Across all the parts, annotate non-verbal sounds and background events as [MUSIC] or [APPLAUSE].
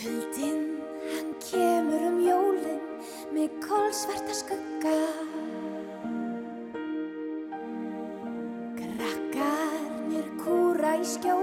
Kuldinn, hann kemur um jólinn með kólsvarta skugga. Krakkarnir kúra í skjóli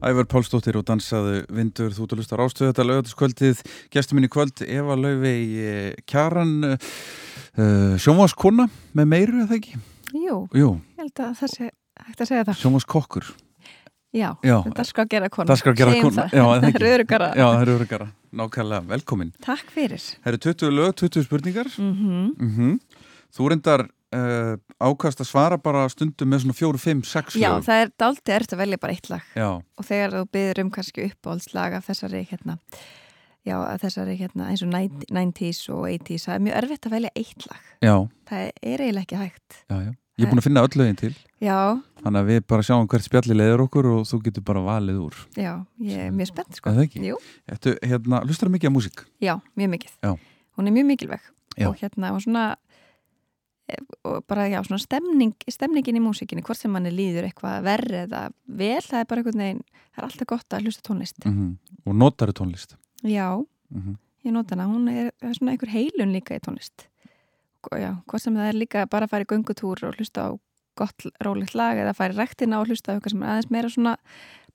Ævar Pálsdóttir og dansaðu vindur þú ert að lusta rástöðu þetta lögatiskvöldið gestur minn í kvöld Eva Laufey Kjaran uh, sjónvaskona með meiru eða ekki? Jú, Jú, ég held að það sé hægt að segja það. sjónvaskokkur Já, Já. það skal gera kona. Það skal gera Segjum kona, það. já, [LAUGHS] það er örugara. Já, það eru örugara, nákvæmlega, velkomin Takk fyrir. Það eru 20 lög, 20 spurningar Mm mm Þú reyndar uh, ákast að svara bara stundum með svona 4, 5, 6 Já, lög það er dálítið erft að velja bara eitt lag Já, og þegar þú byður um kannski uppáhaldslag af þessari hérna, já, af þessari hérna eins og 90s og 80s, það er mjög erfitt að velja eitt lag. já, Það er eiginlega ekki hægt. já, já Ég er búin að finna öll lögin til Já, Þannig að við bara sjáum hvert spjalli leiður okkur og þú getur bara valið úr já, ég er mjög spennt sko. Er það ekki? Jú, Þetta, hérna, hlustar mikið á músík já, mjög mikið. Já. Hún er mjög mikilvæg Já. og hérna svona eh, bara já, svona stemning, stemningin í músikinni, hvort sem manni líður eitthvað verri eða vel, það er bara einhvern veginn það er alltaf gott að hlusta tónlist. Mm Og notaru tónlist? Já, mm ég nota hana, hún er, er svona einhver heilun líka í tónlist. Já, hvort sem það er líka bara að fara í göngutúr og hlusta á gott rólegt lag eða fara í rektina og hlusta á eitthvað sem er aðeins meira svona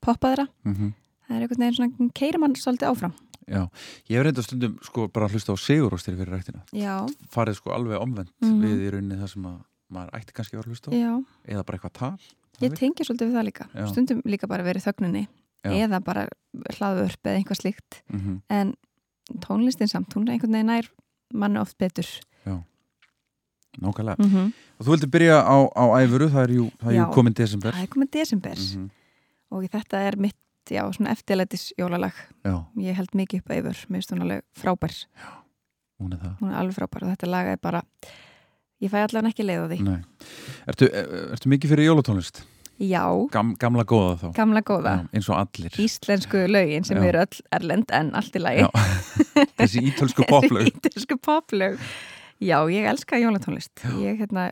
poppaðra, -hmm. það er einhvern veginn svona keira mann svolítið áfram Já, ég hef reynda stundum sko bara að hlusta á siguróstir fyrir rættina Já, farið sko alveg omvend Mhm. við í rauninni það sem að maður ætti kannski að hlusta á já, eða bara eitthvað tal ég tengi svolítið við það líka Já. stundum líka bara verið Já. eða bara hlaðvörp eða einhvað slíkt mm -hmm. en tónlistin samt, hún er einhvern veginn nær mann oft betur Nákvæmlega. mm -hmm. Og þú vildi byrja á, á æfuru, það er jú, það er Já. komin desember. það er komið desember Mhm. og þetta er mitt, já, svona eftirlætis jólalag, Já, ég held mikið upp að yfir. Mér finnst hún alveg frábær. Hún er það. hún er alveg frábær og þetta lag er bara ég fæ allan ekki leið á því. Ertu, er- ertu mikið fyrir jólatónlist? Já, Gam, gamla góða þá? Gamla góða. Já, eins og allir. Íslensku lögin sem Já. eru öll erlend en allt í lagi. Já. [LAUGHS] þessi ítölsku poplög. Íslensku poplög. Já, ég elska jólatónlist. Ég hérna,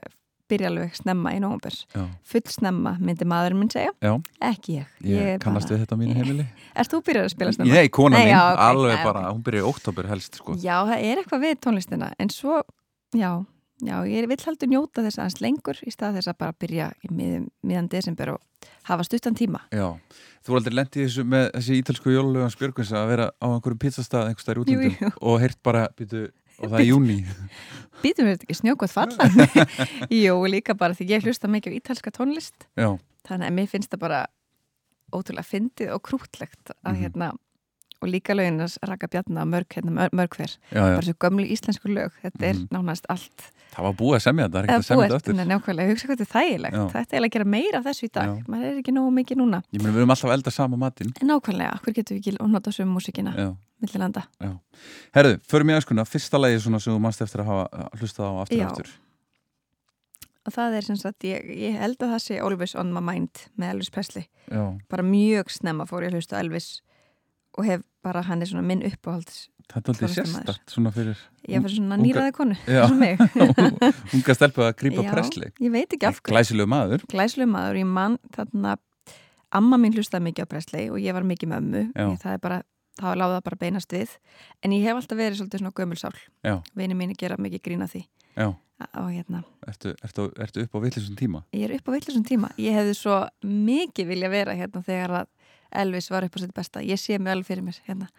byrja alveg snemma í Já, Full snemma myndi maður minn segja. Já. Ekki ég, ég, er kannast bara... við þetta á mínu heimili. [LAUGHS] Erst þú byrjað að spila snemma? Nei, kona mín, já, ok, alveg já, bara, hún byrja í oktober helst sko. Já, það er eitthvað við tónlistina. En svo, já, já ég vil heldur njóta þess aðeins lengur í stað þess að bara byrja í miðum, miðan desember og hafa stuttan tíma. Já, þú var aldrei lendið þessu með þessi ítölsku jólulögan Spjörgvins að vera á einhverjum pizzastað einhvers staðar í Jú, útlöndum og heyrt bara, býtu, og það er júni Býtum við þetta ekki snjókvæð falla? [LAUGHS] Jú, líka bara því ég hlusta mikið á ítalska tónlist Já, þannig að mér finnst það bara ótrúlega fyndið og krútlegt að Mhm. hérna og líka löginnars Raka Bjarnar mörg, hérna, mörg, hver já, já, bara svo gömlu íslensku lög, þetta er Mhm. nánast allt það var búið að semja þetta, það er ekki eða að semja þetta Nei, nákvæmlega, hugsa hvað þetta er þægilegt. Já. þetta er eiginlega að gera meira þessu í dag. Maður er ekki nógu mikið núna. Ég meni, við erum alltaf að elda sama matinn. Nákvæmlega, hver getur við ekki nota sömu músikina Já, millilanda? Herðu, förum í aðskuna, fyrsta lagi svona sem þú mannst eftir að hafa hlustað á aftur Já. og það er sem sagt, ég, ég held að það sé Always on my mind með Elvis Presley. Já, bara mjög snemma fór ég að hlusta Elvis og hef bara, hann er svona minn uppáhalds þetta er aldrei sérstakt svona fyrir er fyrir svona nýraði konu Já. [LAUGHS] unga stelpu að grípa Já, Presley ég veit ekki af hverju. Glæsilegu maður. Glæslu maður, ég mann þarna amma mín hlustaði mikið á Presley og ég var mikið með ömmu Já. Það er bara, það bara beinast við. En ég hef alltaf verið svolítið svona gömulsál Já. vini mín gera mikið grína því. Já, hérna, ertu, ertu, ertu upp á vitlisum tíma? Ég er upp á villisum tíma. Ég hefði svo mikið vilja vera hérna þegar að Elvis var upp á sitt besta. Ég sé mig alveg fyrir mér hérna.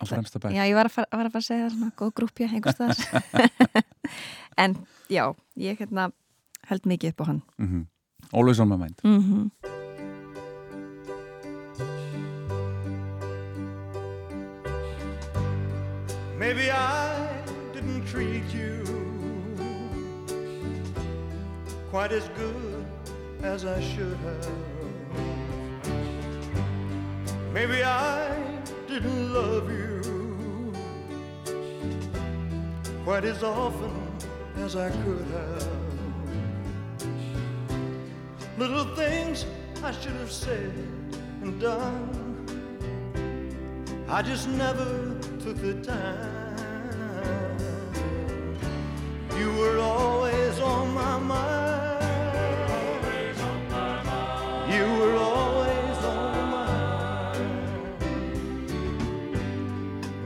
Á fremsta bæk já, ég var að fara, var að, fara að segja það svona góð grúpja einhvers staðar. [LAUGHS] En já, ég hérna held mikið upp á hann. Mm -hmm. Always on my mind. Mm Maybe I didn't treat you quite as good as I should have. Maybe I didn't love you quite as often as I could have. Little things I should have said and done. I just never took the time. You were always on my mind.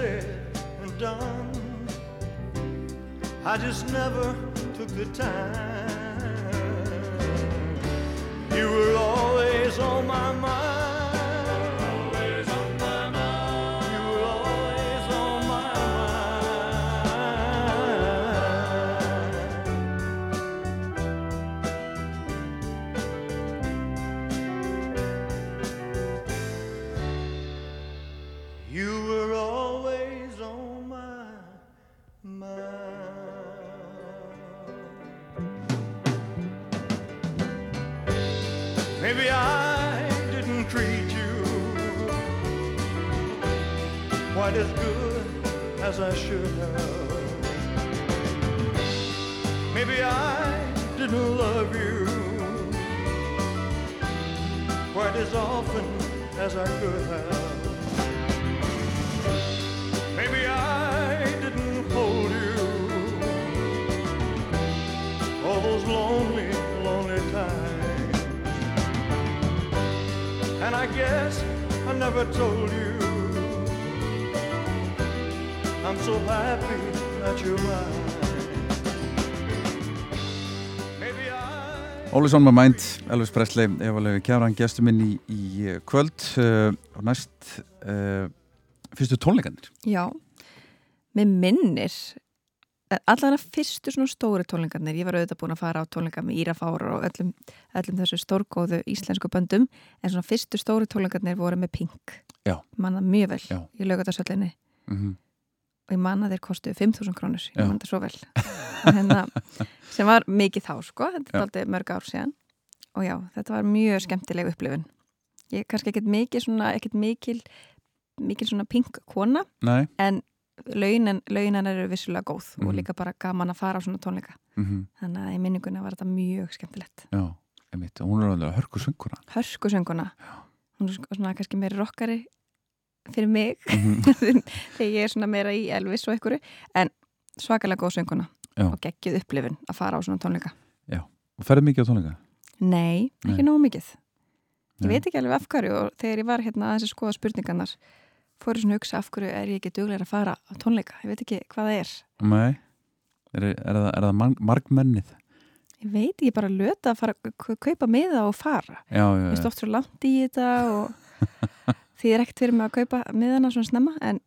Said and done. I just never took the time. I Ólisson með mænt, Elvis Presley, Eva Levi Kjáran, gestur minn í, í eh, kvöld uh, og næst uh, fyrstu tónleikandir. Já, með minnir allan að fyrstu svona stóri tónleikarnir ég var auðvitað búin að fara á tónleika með Írafár og öllum, öllum þessu stórgóðu íslensku böndum, en svona fyrstu stóri tónleikarnir voru með Pink Já. manna mjög vel Já. í laugatarsöllinni Mm og ég manna þeir kostuðu 5.000 krónur ég manna þetta svo vel. Og hérna, sem var mikið þá sko þetta er aldrei mörg ár síðan. Og já, þetta var mjög skemmtileg upplifun. Ég er kannski ekkert mikið svona ekkert mikil, mikil svona pink kona Nei. en launin, launin eru vissulega góð Mhm. og líka bara gaman að fara á svona tónleika. Mm þannig að í minninguna var þetta mjög skemmtilegt. Já, einmitt. Og Hún er alveg hörku sönguna. hörskusönguna hún er svona kannski meira rockari fyrir mig [LAUGHS] Mm þegar ég er svona meira í Elvis og einhverju en svakalega góð sönguna Já. og geggjuð upplifun að fara á svona tónleika og ferði mikið á tónleika? Nei, ekki nógu mikið ég Nei. veit ekki alveg af hverju og þegar ég var hérna aðeins að skoða spurningarnar fór ég svona að hugsa af hverju er ég ekki duglega að fara á tónleika ég veit ekki hvað það er Nei. Er, er, það, er það marg, margmennið? ég veit ekki bara löta að fara að kaupa miða og fara Já, já, ég já. stótt svo langt í þetta og [LAUGHS] því er ekkert fyrir mig að kaupa miðana svona snemma en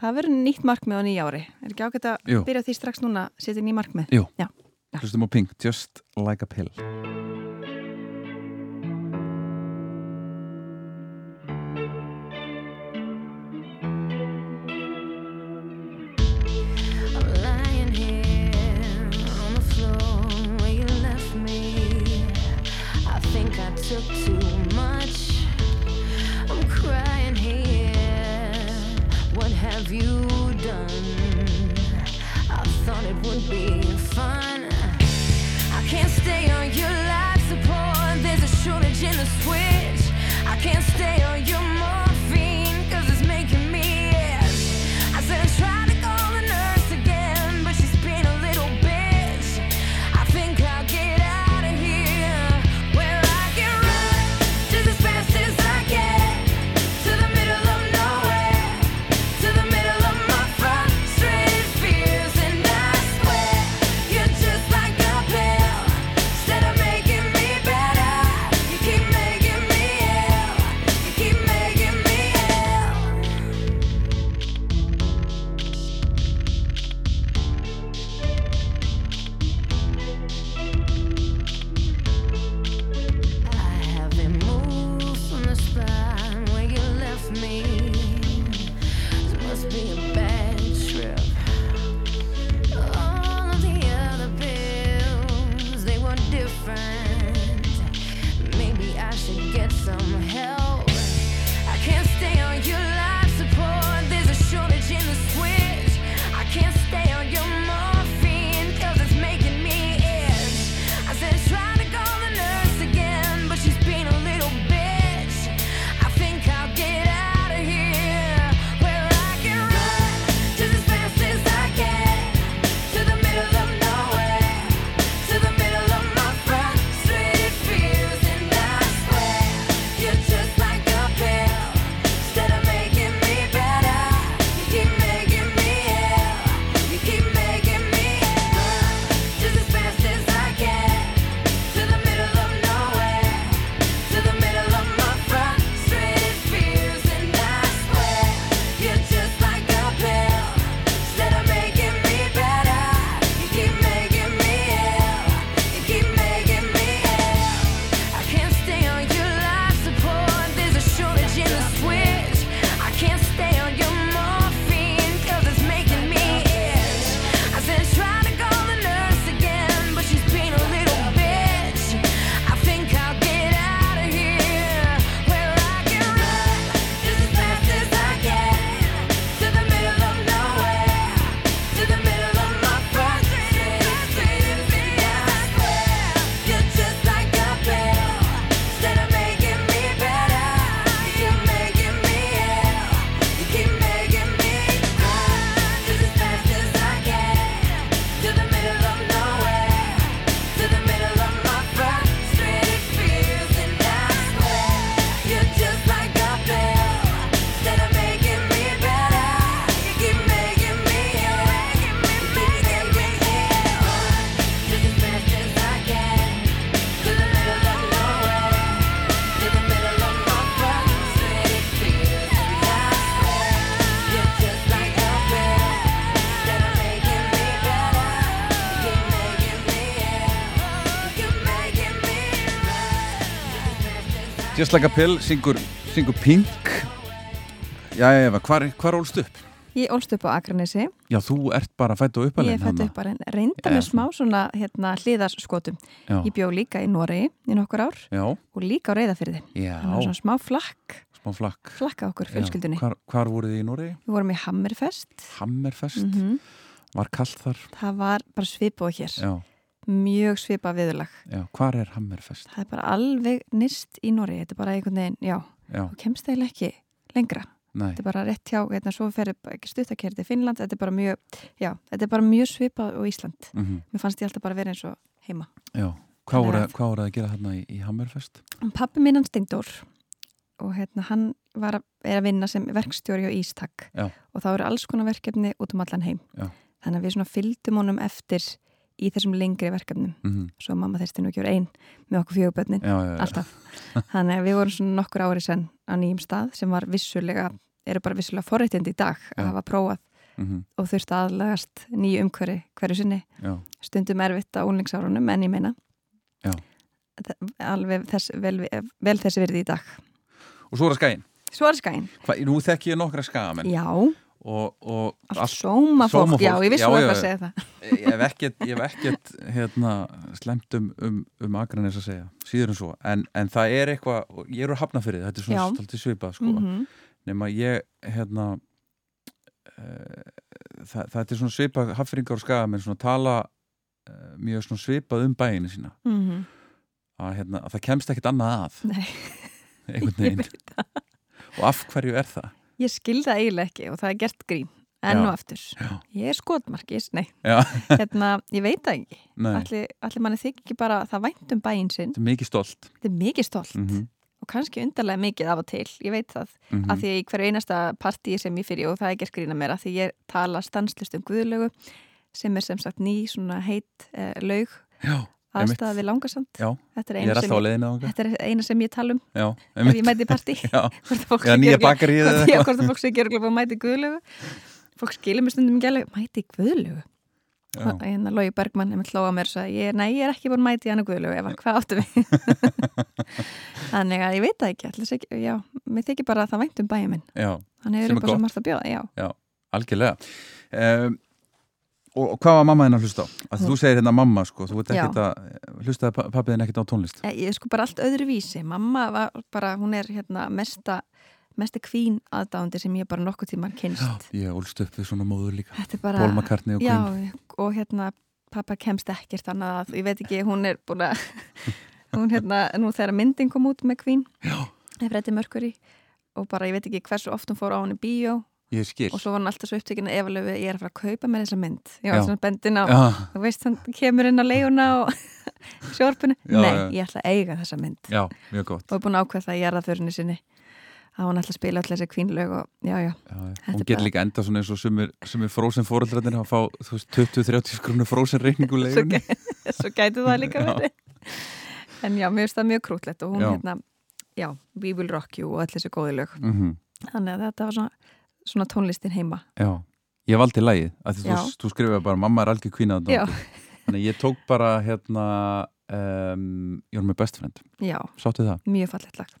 það verður nýtt markmið á nýja ári er ekki ágætt að Jú. byrja því strax núna að setja ný markmið Jú. Já. Hlustum á Pink, Just Like a Pill. I'm lying can't stay on your life Just like a pill, syngur, syngur Pink. Já, Eva, hvar, hvar ólst upp? Ég ólst upp á Akranesi, Já, þú ert bara fætt og ég uppalinn fætti upp bara reynda með smá svona hérna, hliðarskotum. Já, Ég bjó líka í Noregi í nokkur ár já, og líka á reyðafyrði. já. Það var svona smá flakk, smá flakk. Flakka okkur, Já, fjölskyldunni. Hvar, hvar voruð þið í Noregi? Við vorum í Hammerfest, Hammerfest, mm var kallt þar? Það var bara svipað hér, Já, mjög svipað viðurlag. já, hvar er Hammerfest? Það er bara alveg nýst í Noregi, þetta er bara einhvern veginn, já, Já, þú kemst eiginlega ekki lengra. nei, Þetta er bara rétt hjá, hérna, svo ferir ekki stuttakerði til Finnland, þetta er bara mjög, já, þetta er bara mjög svipað og Ísland. mm Mér fannst ég alltaf bara vera eins og heima. já Hvað voruð að- voruð að gera þarna í, í Hammerfest? Pappi minn hann Steindór og hérna hann var að, er að vinna sem verkstjóri á Ístak Já. og þá eru alls konar verkefni út um allan heim. Já. Þannig að við svona fylgdum honum eftir í þessum lengri verkefnum. Mm Svo mamma þurfti nú ekki verið einn með okkur fjögubötnin, alltaf. Þannig að við vorum svona nokkur ári senn á nýjum stað sem var vissulega, eru bara vissulega forréttindi í dag að hafa prófað mm og þurfti aðlagast nýju umhverfi hverju sinni. já, Stundum erfitt á unglingsárunum en ég meina Já. Alveg þess, vel, vel þessi virði í dag. Og svo er skæin Svo er skæn. Hva, Nú þekki ég nokkra skagamenn Já, og, og allt sómafólk, já, ég vissi eitthvað já. að segja það. ég hef ekkert, ég hef ekkert hérna, slemt um, um, um Akranes að segja, síður en svo en, en það er eitthvað, ég er úr hafnafyrið þetta er svona Já. stoltið svipað sko. Mhm. nema ég hérna uh, það, það er svona svipað haffringar og skagamenn svona tala uh, mjög svona svipað um bæinu sína Mhm. að, hérna, að það kemst ekkert annað að Nei, [LAUGHS] ég veit það. og af hverju er það? Ég skil það eiginlega ekki og það er gert grín. Enn og aftur. Já. Ég er skotmark, ég, nei, [LAUGHS] hérna, ég veit það ekki. Allir, allir manni þykir ekki bara að það vænt um bæinn sinn. þetta er mikið stolt er mikið stolt mm og kannski undarlega mikið af og til, ég veit það. -hmm. Af því í hverju einasta partíi sem ég fyrir og það er gert grína mér að því ég tala stanslust um guðlögu sem er sem sagt ný svona heit eh, laug Já. Aðstæða við langasand. Já, Þetta er er sem er eina sem ég tala um Já, ef ég mæti partí. [LAUGHS] Að eða nýja eða eitthvað. hvort að fólk örgulega búið að mæti guðlögu fólk skilur mér stundum ekki alveg mæti í guðlögu Já. hérna Lógi Bergmann hefði hlóa mér og sagði, nei, ég er ekki búin að mæti í hana guðlögu Eva, hvað áttu við? [LAUGHS] Þannig að ég veit það ekki, allir, já, mér þykir bara að það vænt um bæjum minn. Já, hann hefur Sem upp á gott. margt að bjóða, já. Algjörlega. Um, og, og hvað var mamma þinn að hlusta á? Að þú segir hérna mamma sko, þú Já. ekkert að hlustaði pa- pabbi þinn ekkert á tónlist? Eh, ég er sko bara allt öðru vísi mamma var bara, hún er hérna mesta mesta kvín aðdáðandi sem ég bara nokkuð tímar kynst Ég ólst upp við svona móður líka. Þetta er bara McCartney og Já, Queen og hérna pappa kemst ekkert annað að, ég veit ekki, hún er búin að [LAUGHS] hún hérna, nú þegar myndin kom út með Queen, Já, Freddy Mercury og bara ég veit ekki hversu oft hún fór á henni bíó ég skil. Og svo var hann alltaf svo upptekinn að efalöfu ég er að fara að kaupa mér þessa mynd. Ég var svona bendin á, Já, þú veist hann kemur inn á leiguna og [LAUGHS] sjórpunni, nei, já. ég ætla að eiga þessa mynd. Já, mjög gott. Og er búin að ákveða það í jarðaförunni sinni að hún ætla að spila allir þessi kvínlög og já, já, Hún getur líka enda svona eins og sumir, frósin fóröldrarnir að fá þú veist, 20-30 skrúnu frósin reikningu [LAUGHS] svo, leigunni. svo gæti það líka [LAUGHS] verið. En já, mér finnst Já. hérna, mm þannig að þetta var svona, svona tónlistin heima. Já, ég valdi Já. þú, þú skrifaði bara mamma er algjör kvína. Þannig ég tók bara hérna um, You're my best friend. Já, mjög fallegt lag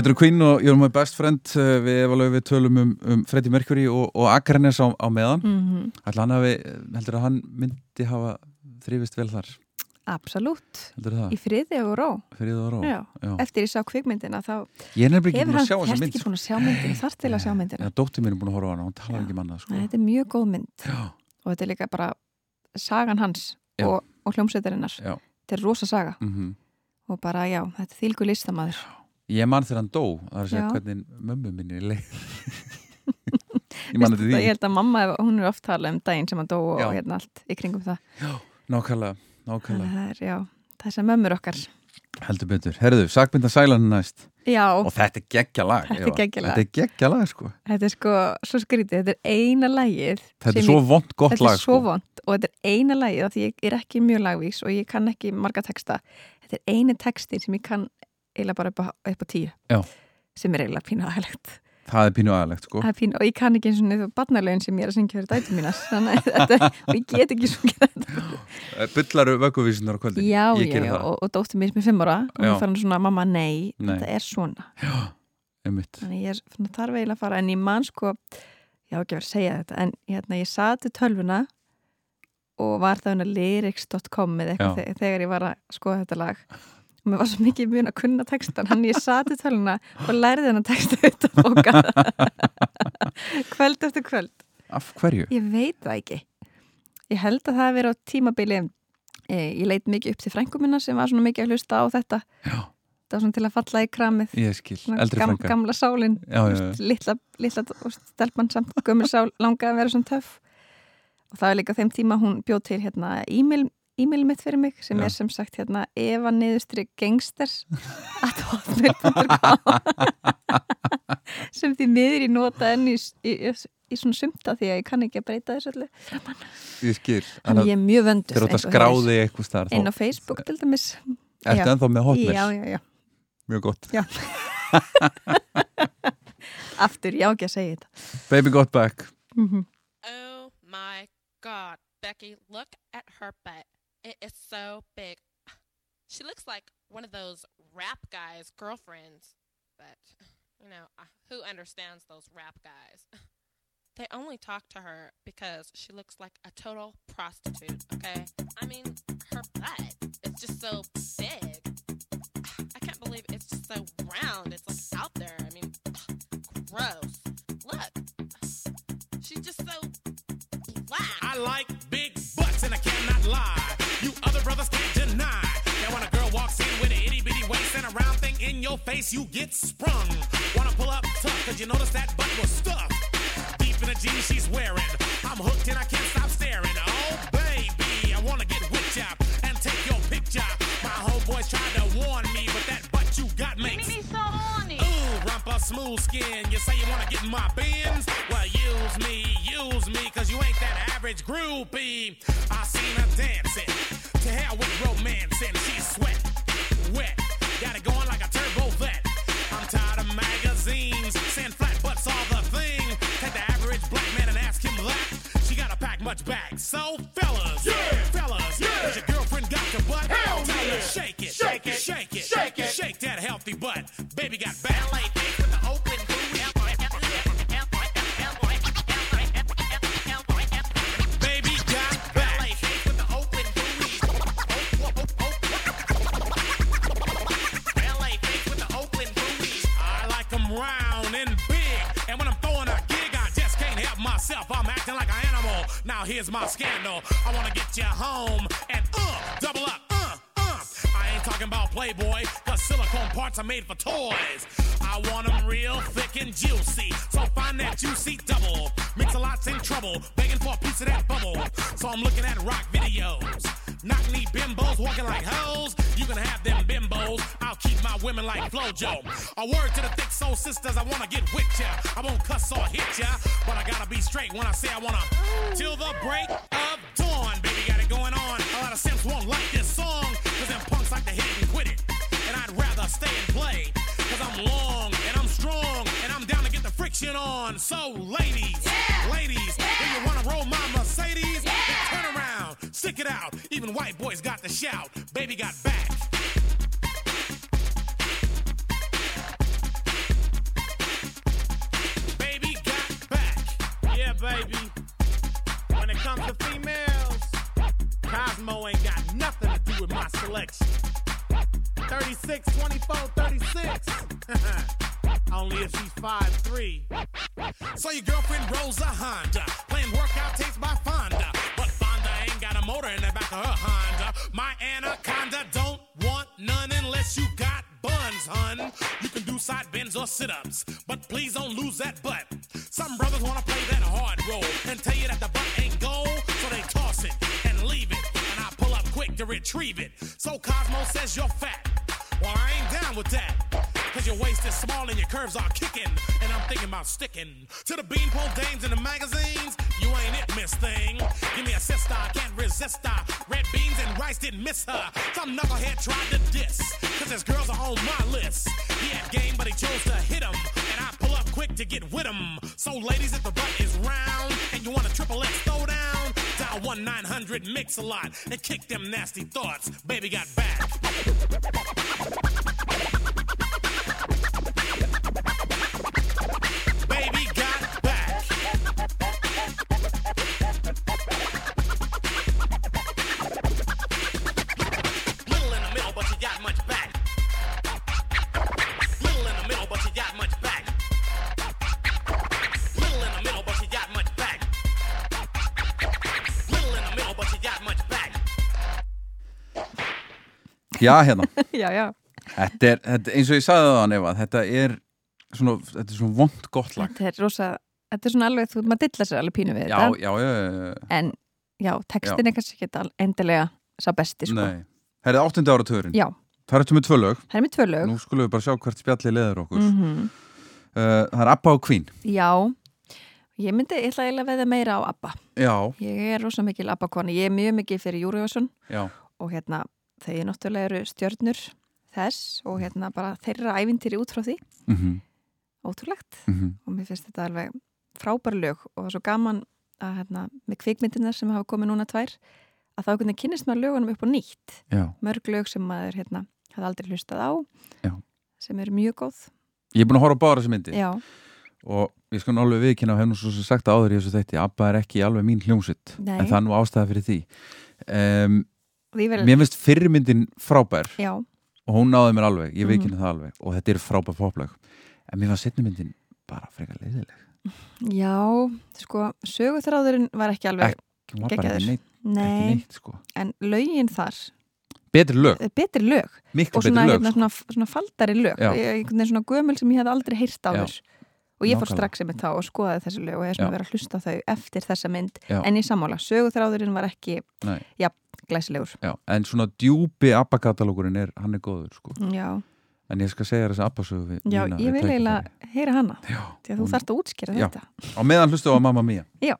Þetta eru Queen og You're My Best Friend uh, við Eva Lauf við tölum um, um Freddie Mercury og, og Akranes á, á meðan. Mm Ætla hann hafi, heldur að hann myndi hafa þrifist vel þar? Það, í friði og ró. Fyrir það ró Já. Já. Eftir ég sá kvikmyndina þá Ég er nefnilega ekki búin að sjá þessa þess mynd ekki búin að sjá myndina? Þar til að sjá myndina? Já, dóttir mín er búin að horfa á hana, hún talar ekki manna sko. Nei, Þetta er mjög góð mynd. Já, og þetta er líka bara sagan hans og, og hljómsveitarinnar. Þetta er rosa saga. Mm og bara já, þetta er þýlgu listamæður Ég man þegar hann dó, það er að segja Já. hvernig mömmu minni er leið. [LAUGHS] Ég man þetta Ég því held að mamma, hún er oft talað um daginn sem hann dó og Já. hérna allt í kringum það. Nákvæmlega, Þannig nákvæmlega. Að það er, já, þessar mömmur okkar. Heldur betur, herðu, sakmynda sælan næst. Já, Og þetta er geggja lag Þetta er Eva. geggjað lag. Þetta er geggja lag sko. Þetta er sko svo skrítið, þetta er eina lagið Þetta sem er svo ég, vond gott þetta lag er svo sko. vond og þetta er eina lagið af því ég er ekki mjög lagvís og ég kann ekki marga texta. Þetta er eini textin sem ég kann eiginlega bara upp á, upp á tíu. Já. sem er eiginlega pínu aðalegt Það er pínu aðalegt sko pínu, og ég kann ekki eins og niður barnalögin sem ég er að syngja fyrir dætu mínas og ég get ekki svo þetta. Bullaru vögguvísunar á kvöldin. Já, Ég já, já, það, og, og dóttir mér sem er fimm ára og Já. hún fann svona, mamma, nei, Nei. þetta er svona. Einmitt. Þannig ég er þarf eiginlega að fara en ég man sko, ég á ekki verið að segja þetta en hérna, ég sati tölvuna og var það unna lyrics.com eða eitthvað Já. þe- þegar ég var að skoða þetta lag og mér var svo mikið mjög að kunna textan hann ég sati tölvuna og lærði hennar texta auðvitað bóka. [LAUGHS] Kvöld eftir kvöld. Af hverju? ég veit það ekki. Ég held að það hafi verið á tímabili eh, ég leit mikið upp til frængum minna sem var svona mikið að hlusta á þetta. Já, það var svona til að falla í kramið. Ég skil, Svona eldri gam, gamla sálin. Já. Úst, litla, litla úst, stelpan samt gömur sál langaði að vera svona töff. Og það er líka þeim tíma hún bjóð til hérna e-mail e-mail mitt fyrir mig sem Já. er sem sagt hérna eva niðurstri gangsters at hotmail.com sem því miður ég nota enn í, í, í, í svona sumta því að ég kann ekki að breyta þessu öllu Ég skil þannig ég er mjög vöndur Þegar að skráði eitthvað starf inn á Facebook til dæmis Ertu já. ennþá með hotmail? já, já, já, Mjög gott Já. [LAUGHS] aftur, ég á ekki að segja þetta Baby got back mm Oh my God, Becky, look at her butt. It is so big. [SIGHS] She looks like one of those rap guys' girlfriends. But, you know, uh, who understands those rap guys? [LAUGHS] They only talk to her because she looks like a total prostitute, okay? I mean, her butt is just so big. [SIGHS] I can't believe it's just so round. It's like out there. I mean, [SIGHS] gross. Look. She's just so black. I like big butts and I cannot lie. Other brothers can't deny. That when a girl walks in with an itty bitty waist and a round thing in your face, you get sprung. Wanna pull up tough, cause you notice that butt was stuffed. Deep in the jeans she's wearing. I'm hooked and I can't stop staring. Oh, baby, I wanna get whipped up and take your picture. My homeboys tried to warn me, smooth skin. You say you wanna get in my bins? Well, use me, use me, cause you ain't that average groupie. I seen her dancing. To hell with romance, and She's sweat, wet. Got it going like a turbo vet. I'm tired of magazines. Saying flat butts all the thing. Take the average black man and ask him that. She gotta pack much back. So, fellas, yeah, fellas, yeah. Has your girlfriend got your butt? Hell Tell her shake it, shake it, shake it, shake it, shake that healthy butt. Baby got back. Now here's my scandal. I wanna get you home and uh, double up, uh, uh. I ain't talking about Playboy, cause silicone parts are made for toys. I want them real thick and juicy. So find that juicy double. Mix a lot's in trouble, begging for a piece of that bubble. So I'm looking at rock videos. Knock knee bimbos walking like hoes. You can have them bimbos. I'll keep my women like Flojo. A word to the thick soul sisters, I wanna get with ya. I won't cuss or hit ya, but I gotta be straight when I say I wanna. Till the break of dawn, baby, got it going on. A lot of simps won't like this song, cause them punks like to hit it and quit it. And I'd rather stay and play, cause I'm long and I'm strong, and I'm down to get the friction on. So, ladies, ladies, do you wanna roll my Mercedes? Then turn around, stick it out. Even white boys got the shout. Baby got back. Baby got back. Yeah, baby. When it comes to females, Cosmo ain't got nothing to do with my selection. 36, 24, sticking to the beanpole dames in the magazines. You ain't it, miss thing. Give me a sister, I can't resist her. Red beans and rice didn't miss her. Some knucklehead tried to diss. Cause his girls are on my list. He had game, but he chose to hit him. And I pull up quick to get with him. So, ladies, if the butt is round and you want a triple X throwdown, dial 1 900 Mix a lot and kick them nasty thoughts. Baby got back. Já, hérna. [LAUGHS] Já, já, Þetta er, þetta, eins og ég sagði það Eva, þetta er svona, þetta er svona vond gott lag. Þetta er rosa þetta er svona alveg, þú maður dilla sér alveg pínu við Já, þetta. já, já, já, en já, textin er kannski ekki endilega sá besti, sko. Nei. Herrið áttundi ára töðurinn já, Það er eftir með tvö lög. Það er með tvö lög. Nú skulum við bara sjá hvert spjallið leður okkur. Mm uh, Það er Abba og Queen. Já. Ég myndi, ég ætla eiginlega að veða meira á ABBA. Já, ég er rosa mikil ABBA-kona, ég er mjög mikil fyrir já, og hérna, þau náttúrulega eru stjörnur þess og hérna bara þeirra ævintýri út frá því, mhm, ótrúlegt. Mhm. Og mér finnst þetta alveg frábær lög og það er svo gaman að hérna, með kvikmyndinar sem hafa komið núna tvær að þá veginn kynnist maður lögunum upp á nýtt. Já, mörg lög sem maður hérna hafði aldrei hlustað á Já. sem eru mjög góð. Ég er búin að horfa á bára þessi myndi Já, og ég nú alveg viðkynna og hef nú svo sem sagt áður í þessu þætti Abba er ekki alveg mín hljómsitt en það er nú ástæða fyrir því. Um, og Mér finnst fyrri myndin frábær. Já, og hún náði mér alveg, ég Mhm. viðkynna það alveg. Og þetta er frábær poplag en mér var setni myndin bara frekar leiðileg já, sko söguþráðurinn var ekki alveg neitt sko. en lögin þar betri lög, er betri lög. Og svona, betri lög hérna, sko. svona, svona faldari lög. Einhvern veginn svona gömul sem ég hef aldrei heyrt á Já. Og ég fór strax einmitt þá og skoðaði þessi lög og ég er svona verið að hlusta þau eftir þessa mynd. Já. en í sammála, söguþráðurinn var ekki Nei. glæsilegur. Já, en svona djúpi Abba-katalógurinn er, hann er góður sko. Já, en ég skal segja þess að Abba-sögu já Nína ég vil eiginlega heyra hana Já, því að þú þarft að útskýra þetta. Á meðan hlustu á Mamma Mia Já,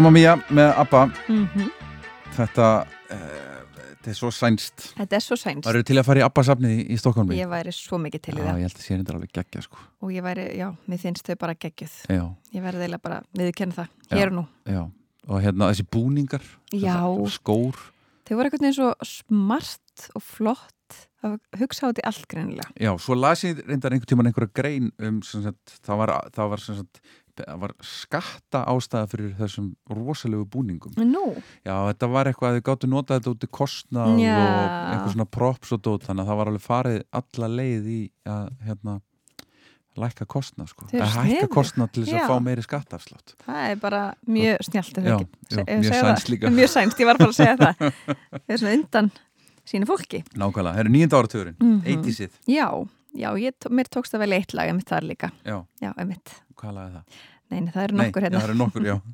Mamma Mia með Abba. Mm Þetta, uh, þetta er svo sænst. Þetta er svo sæns Það eru til að fara í Abba-safnið í, í Stokkólmi Ég væri svo mikið til í Já, það. ég held að sé þetta alveg geggja sko. Og ég væri, já, mér finnst þau bara geggjuð. Já, Ég verði eiginlega bara viðurkenna það, Já. hér og nú. já. Og hérna þessi búningar þetta- Skór. Þau voru eitthvað svo smart og flott að hugsa á þetta greinilega. Já, svo las ég reyndar einhvern tímann einhverja grein um sagt, það var, það var, sagt, það var skatta ástæða fyrir þessum rosalegu búningum. Nú, Já, þetta var eitthvað að þau gáttu notað þetta út í kostnað Já. og einhver svona props og dót, þannig að það var alveg farið alla leið í að hérna lækka kostnað, sko. Þau eru Að hækka kostnað til þess Já. að fá meiri skattafslátt. það er bara mjög snjált Já, já, mjög sænst líka. Mjög sænst, ég var bara að segja það [LAUGHS] Það er svona undan sínu fólki Nákvæmlega, það eru nýjönda áratugurinn, mm. -hmm. 80-sið. Já, já, ég, mér tókst að velja eitt lag emitt þar líka Já, Já, emitt hvað lagði það? Nei, nei, það eru Nei, nokkur já, hérna. það eru nokkur, já. [LAUGHS]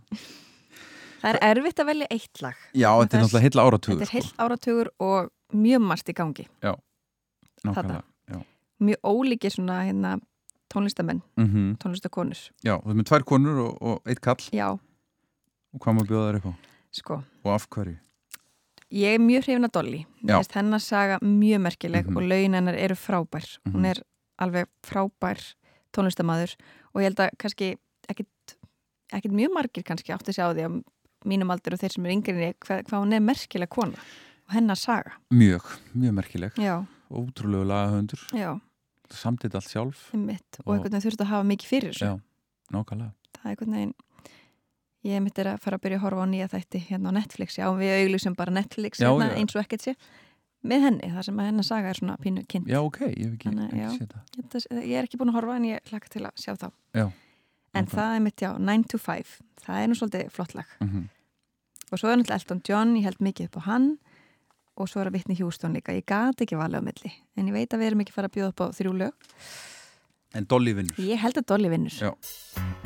Það er erfitt að velja eitt lag. Já, Og þetta er náttúrulega heilla áratugur, Þetta er heilt áratugur og mjög margt í gangi. Nákvæmlega, já. Mjög ólíki svona hérna, tónlistamenn, Mm tónlistakonur. Já, þú erum með tvær konur og, og eitt kall. Já, og hvað maður bjóða þær upp á? Sko. Og af hverju? Ég er mjög hrifin að Dolly. Já. Mér finnst hennar saga mjög merkileg Mhm. og laun hennar eru frábær. Mhm. Hún er alveg frábær tónlistamæður og ég held að kannski ekkit mjög margir kannski átti sig á því að mínum aldur og þeir sem er yngri en ég hvað, hvað hún er merkileg kona og hennar saga. Mjög, mjög merkileg. Já, ótrúlegu lagahöndur, samtitt allt sjálf. Einmitt. Og Og- einhvern veginn þurfti að hafa mikið fyrir Já, nákvæmlega. Það er einhvern veginn ég mitt er að fara að byrja að horfa á nýja þætti hérna á Netflix, já við auglýsum bara Netflix Já, hérna, já. eins og ekkert sé. Með henni, þar sem að hennar saga er svona pínu kynnt. Já, ok, ég hef ekki, ekki séð það. Ég er ekki búin að horfa en ég hlaka til að sjá þá. Já, en ok. það er mitt já, 9 to 5 það er nú svolítið flott lag. Mm og svo er náttúrulega Elton John, ég held mikið upp á hann. Og svo er að Whitney Houston líka. Ég gat ekki valið á milli, en ég veit að við erum ekki fara að bjóða upp á þrjú lög. En Dolly vinnur. Ég held að Dolly vinnur. Já.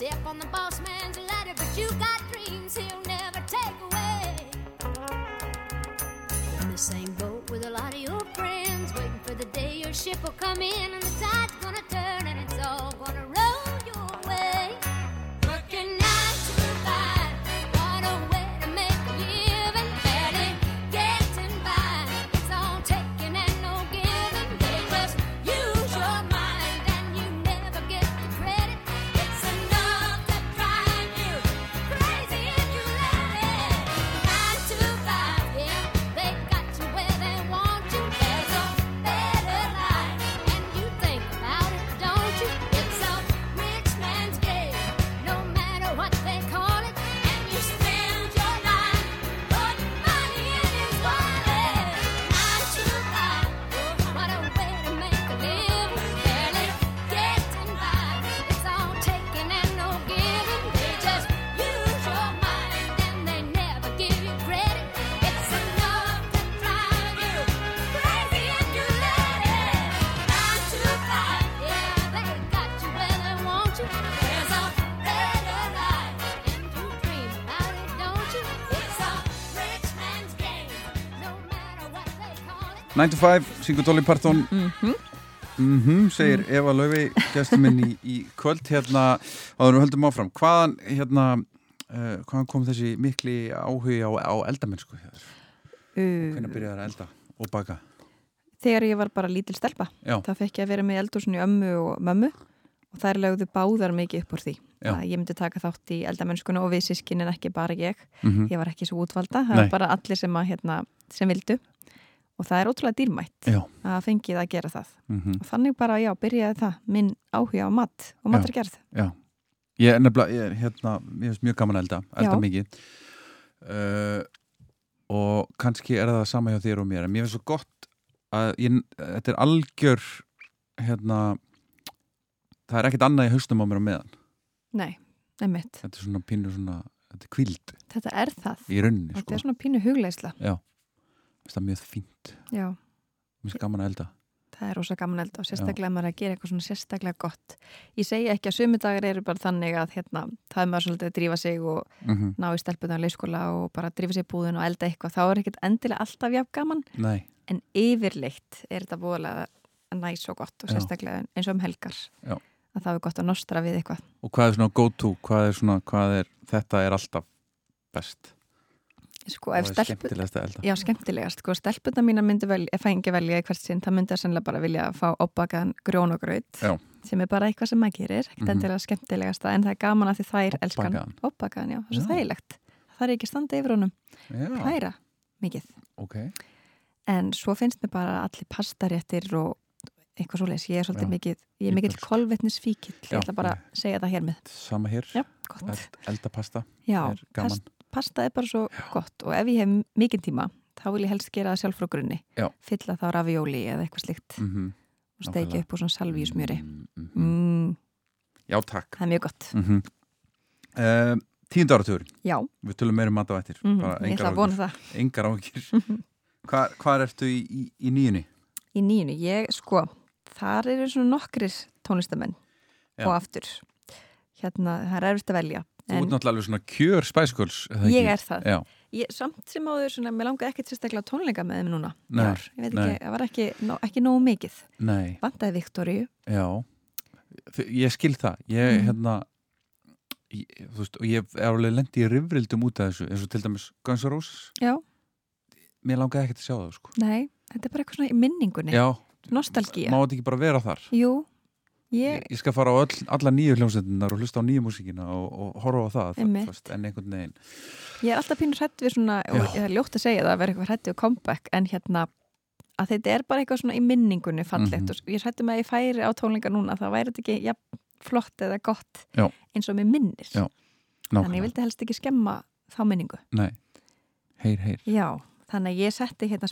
step on the boss man's ladder, but you got dreams he'll never take away. In the same boat with a lot of your friends, waiting for the day your ship will come in and the tide's 9 to 5, syngur Dolly Parton. Mhm. Mhm, segir Eva Laufey gestur minn í, í kvöld. Hérna, áður við höldum áfram hvaðan, hérna uh, hvaðan kom þessi mikli áhugi á, á eldamennsku? Uh, Hvernig byrjaði það að elda og baka? þegar ég var bara lítil stelpa þá fekk ég að vera með eldúsin í ömmu og mömmu og þær lögðu báðar mikið upp úr því. Að ég myndi taka þátt í eldamennskuna og við sískin en ekki bara ég. Mm ég var ekki svo útvalda, það var bara allir sem, að, hérna, sem vildu og það er ótrúlega dýrmætt Já. að fengið að gera það. Mm og þannig bara, já, byrjaði það minn áhuga á mat og Já. matargerð. Já, ég er nefnilega, ég er hérna, mér finnst mjög gaman að elda, elda Já. mikið. Uh, og kannski er það sama hjá þér og mér, en mér finnst svo gott að ég, þetta er algjör, hérna, það er ekkert annað í haustum á mér á meðan, Nei, nefnitt, þetta er svona pínu svona, þetta er kvíld þetta er það. Þetta sko, er svona pínu hugleisla mér það mjög fínt, já, finnst gaman að elda. það er rosa gaman eld og sérstaklega maður er að gera eitthvað svona sérstaklega gott. Ég segi ekki að sumidagar eru bara þannig að hérna, það er maður svolítið að drífa sig og Mm ná í stelpunar leyskóla og bara drífa sig í búðin og elda eitthvað, þá er ekkert endilega alltaf jafn gaman, Nei, en yfirleitt er þetta búðalega næs og gott og Já. sérstaklega eins og um helgar. Já. að það er gott að nostra við eitthvað. Og hvað er svona go to, hvað er svona, hvað er, þetta er alltaf best sko, og ef skemmtilegast að elda. Já, skemmtilegast. Sko, stelpuna mína myndi vel, fengi velja í hvert sinn, það myndi að sennilega bara vilja fá opbakaðan grjón og Já. sem er bara eitthvað sem maður gerir, ekkert Mhm. endilega skemmtilegasta en það er gaman að því þær elskan? Opbakaðan, já, það er svo þægilegt. Það er ekki að standa yfir honum, Já, hræra mikið, ok, en svo finnst mér bara allir pastaréttir og eitthvað svoleiðis, ég er svolítið mikið ég er mikill kolvetnisfíkill, ég ætla bara að segja það hér með. sama hér, Já, gott. Eld, elda pasta, Já, er gaman. Past, pasta er bara svo gott og ef ég hef mikinn tíma þá vil ég helst gera það sjálf frá grunni. Já. fylla þá ravióli eða eitthvað slíkt mm og steikja upp úr svona salvíusmjöri. Mm, mm, mm, Já, takk. Það er mjög gott. Mm -hmm. uh, Tíund áratugurinn já, Við tölum meira um mat á eftir ég ætla að vona það. Engar áhyggjur. Hvar, Hvar ertu í, í, í nýjunni? í nýjunu, ég sko þar eru svona nokkrir tónlistamenn Já. og aftur. Hérna, það er erfitt að velja Þú ert náttúrulega alveg svona kjör spæskuls ég er það. Ég, samt sem áður, svona, mér langaði ekkert sérstaklega tónleika með þeim núna Nei, ég veit ekki, það var ekki, nó, ekki nógu mikið. Nei, vandaði Viktoríu. Já. Ég skil það. Ég, Mhm. hérna ég, Þú veist, og ég er alveg lendi í rifrildum út af þessu eins og til dæmis Guns N' Roses. Já, Mér langaði ekkert að sjá það, sko. Nei, þetta er bara eitthvað svona í minningunni. Já, nostalgía. Má þetta ekki bara vera þar? Jú, Ég, ég, skal fara á öll, alla nýju hljómsveitinnar og hlusta á nýju músíkina og, og horfa á það veist, en einhvern veginn. Ég er alltaf pínur hrætt við svona, og Já. ég er ljótt að segja það að vera eitthvað hrætt við comeback, en hérna að þetta er bara eitthvað svona í minningunni fallegt. Mhm. og ég hrættu með að ég færi á tónleika núna þá væri þetta ekki ja, flott eða gott Já. eins og mér minnir. Þannig ég vildi helst ekki skemma þá minningu. Nei, heyr, heyr. Já, þannig ég setti hérna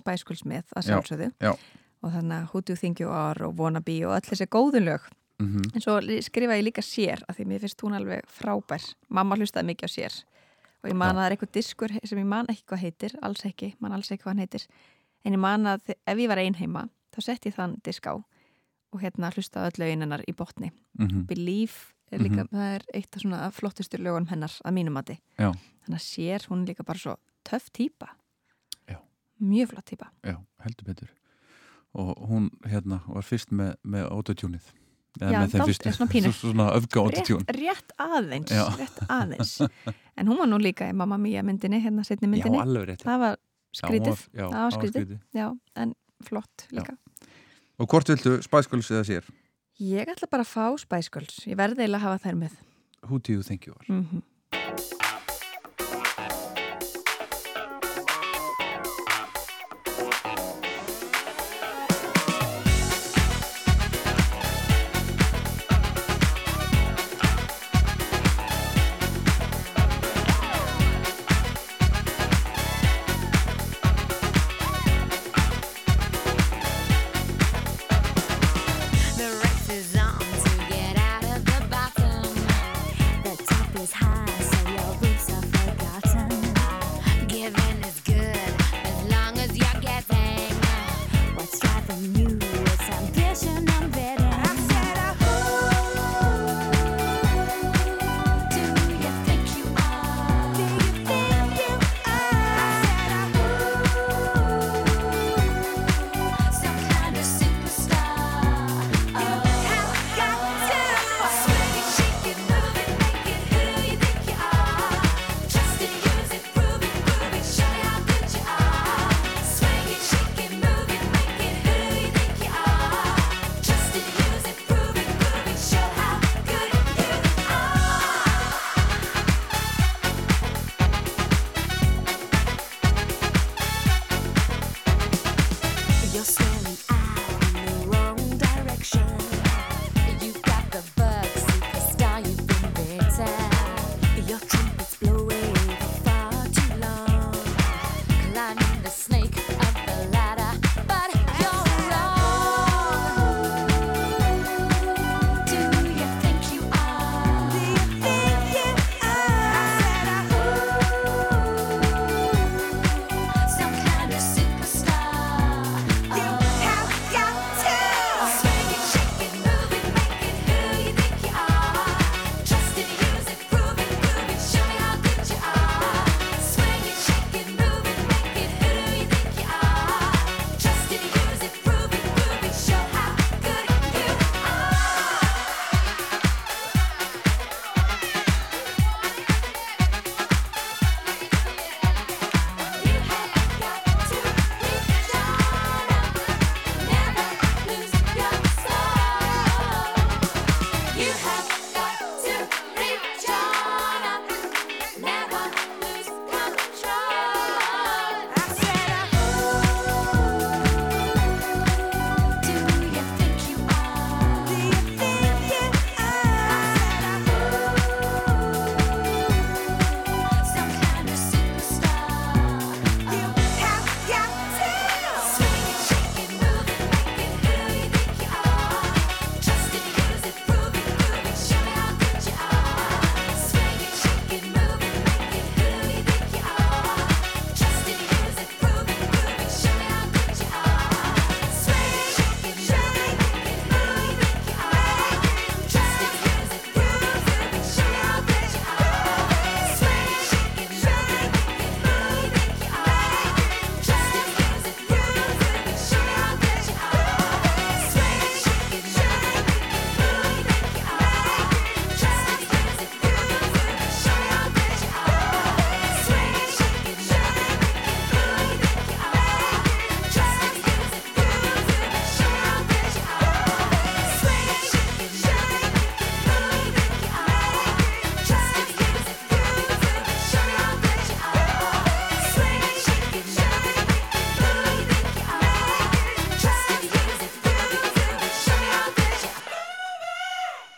já. og þannig að Who Do You Think You Are og Wannabe og öll þessi góðu mm en svo skrifa ég líka sér af því mér finnst hún alveg frábær. Mamma hlustaði mikið á sér. Og ég man að það er eitthvað diskur sem ég man ekki hvað heitir alls ekki, man alls ekki hvað hann heitir. En ég man að ef ég var ein heima þá sett ég þann disk á og hérna hlustaði öll lögin hennar í botni. -hmm. Believe er líka, það er eitt af svona flottustu lögunum hennar að mínum mati. Já. þannig að sér hún líka bara svo töff típa Já. mjög flott típa Já, heldur betur. Og hún hérna var fyrst með, með autotúnið eða Já, með þeim dált- fyrstu svona pínu. svona öfga autotún rétt, rétt aðeins Já. rétt aðeins. [LAUGHS] En hún var nú líka í Mamma Mia myndinni hérna setni Já, myndinni. alveg rétt. Það var Já, skrítið. já, það var skrítið, já, en flott líka. Og hvort viltu spæskuls eða sér? ég ætla bara að fá Girls. Ég verði eiginlega að hafa þær með. Who do you think you are? mm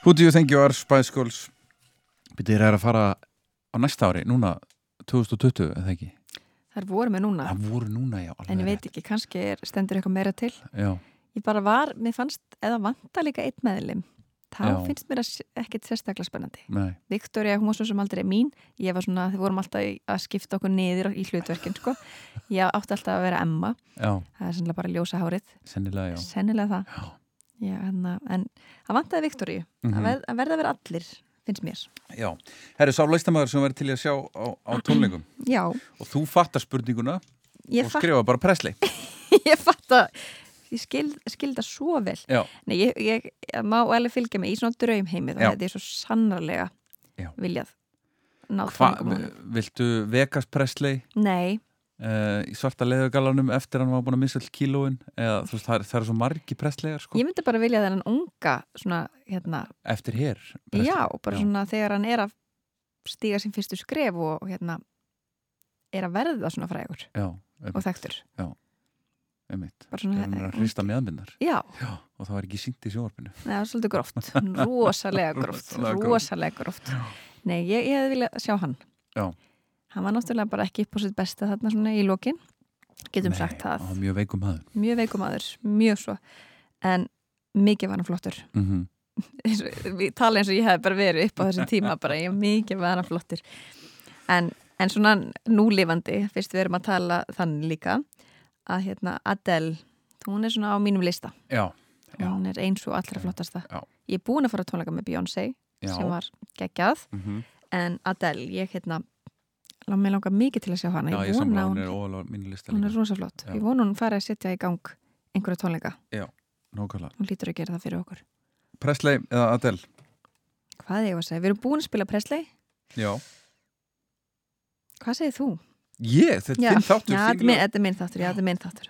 Who do you think you are, Spice Girls? Býtið þér að fara á næsta ári, núna 2020, eða ekki? Það er voru með núna Það voru núna, já, En ég veit ekki, kannski er, stendur eitthvað meira til. Já, Ég bara var, mér fannst, eða vanta líka einn meðlim þá Já. finnst mér ekkert sérstaklega spennandi nei, Viktoria, hún var svo sem aldrei mín ég var svona, þið vorum alltaf að skipta okkur niður í hlutverkin, sko ég átti alltaf að vera Emma, já, það er sannlega bara ljósa hárið sennilega, já. sennilega það Já. Já, hana, en það vantaði Viktoríu. Mhm. að, ver, að verða að vera allir, finnst mér. Já, herri, sá leistamæður sem verður til að sjá á, á tónleikum [CLEARS THROAT] Já, og þú fattar spurninguna ég, og fatt, skrifa bara presli [LAUGHS] ég fatt að ég skil, skil það svo vel. Já, Nei, ég, ég, má alveg fylgja mig í svona draumheimi þá hefði ég svo sannarlega Já. viljað Hva, viltu Vegas Presley? Nei, uh, í svarta leðugalanum eftir hann var búin að missa all kílóin. Eða þú veist, það, er- það er svo margi Presleyar sko, ég myndi bara vilja þennan unga svona, hérna, eftir hér já, bara Já. svona þegar hann er að stíga sín fyrstu skref og, hérna er að verða svona frægur Já, og þekktur. Einmitt. Bara svona, hann er að hrista já, Já, og það var ekki sínt í sjónvarpinu. Nei, það var svolítið gróft. Rosalega gróft. [LAUGHS] rosalega gróft. Nei, ég, ég hefði viljað sjá hann. Já. Hann var náttúrulega bara ekki upp á sitt besta þarna svona í lokin. Getum Nei, sagt það, mjög veikum maður. Mjög veikum aður mjög svo, en mikið var hann flottur. [LAUGHS] Mm við tala eins og ég hef bara verið upp á þessum tíma bara, ég mikið var hann flottur. En, en svona núlifandi fyrst við erum að tala þannig líka að hérna Adele hún er svona á mínum lista. Já, já, hún er eins og allra flottasta. Já. ég er búin að fara að tónleika með Beyoncé sem var geggjað. Mm en Adele, ég hérna lág mig langa mikið til að sjá hana. Já, ég vona hún hún, er er líka. rosa flott Já. ég vona hún fari að setja í gang einhverja tónleika, Nókala hún lítur að gera það fyrir okkur. Presley eða Adele? Hvað er ég að segja, við erum búin að spila Presley. Já. Hvað segir þú? Ég, þetta er þinn þáttur já, þetta er minn- minn þáttur, já, þetta er minn þáttur.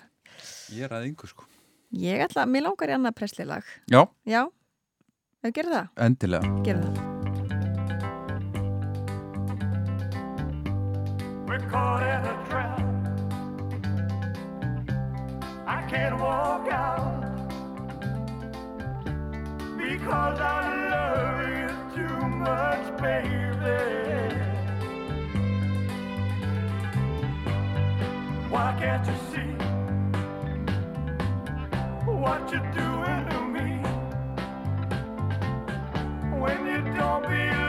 Ég er að yngur sko. Ég ætla, mér langar í annað Presley lag Já, já, við gerum það, endilega. Gerum það We're caught in a trap. I can't walk out because I love you too much, baby. Why can't you see what you're doing to me when you don't believe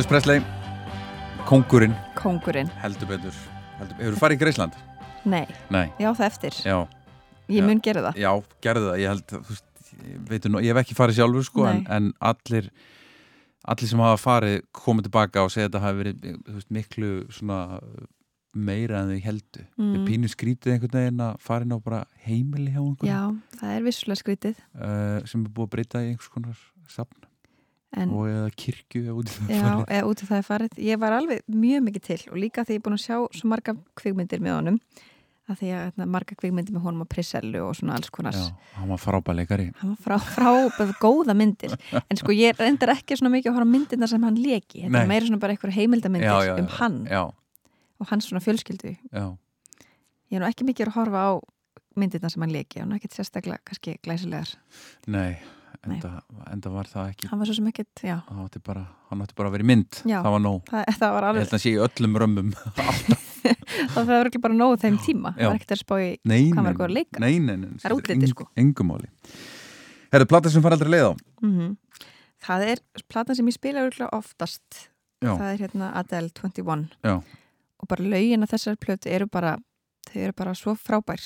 Elvis Presley, kongurinn kongurinn. heldur betur heldur, Hefur þú farið í Greisland? Nei, Nei, já það eftir. já, Ég mun gera það. já, gerðu það Ég held, þú veist, ég, veit, nú, ég hef ekki farið sjálfur sko, en, en allir allir sem hafa farið komið tilbaka og segja að þetta hafi verið þú veist, miklu svona meira en þau heldu mm. Mm. pínu skrítið einhvern veginn að fara inn á bara heimili hjá einhvern Já, það er vissulega skrítið. uh, sem er búið að breyta í einhvers konar safn En, og eða kirkju eða út í það já, farið. eða út í það farið. Ég var alveg mjög mikið til og líka því ég er búin að sjá svo marga kvikmyndir með honum að því að hérna, marga kvikmyndir með honum á Prissellu og svona alls konar. Já, hann var frábæleikari Hann var frá, frá góða myndir. En sko ég reyndar ekki svona mikið að horfa myndirna sem hann leki, þetta er meira svona bara einhver heimildamindir Já, já, um já, hann Já, og hans svona fjölskyldu. Já, ég er nú ekki mikið að horfa á myndirna sem hann leki, hann er ekkert sérstaklega kannski glæsilegar, Nei. Enda, enda var það ekki hann var svo sem ekkert já, hann átti bara, hann átti bara að vera í mynd. Já. það var nóg, það, það var ég alveg held að sé í öllum römmum [LAUGHS] [LAUGHS] það var ekki bara nógu þeim tíma. Það var ekkert að spá í Hvað var góð að leika? nei, nei, nei, Það er útlitið, sko. engumáli Herðu, plata sem fara aldrei leið á? Mm það er platan sem ég spila oftast. Já. það er hérna Adele 21 Já. og bara lögin af þessar plötu eru bara þau eru bara svo frábær.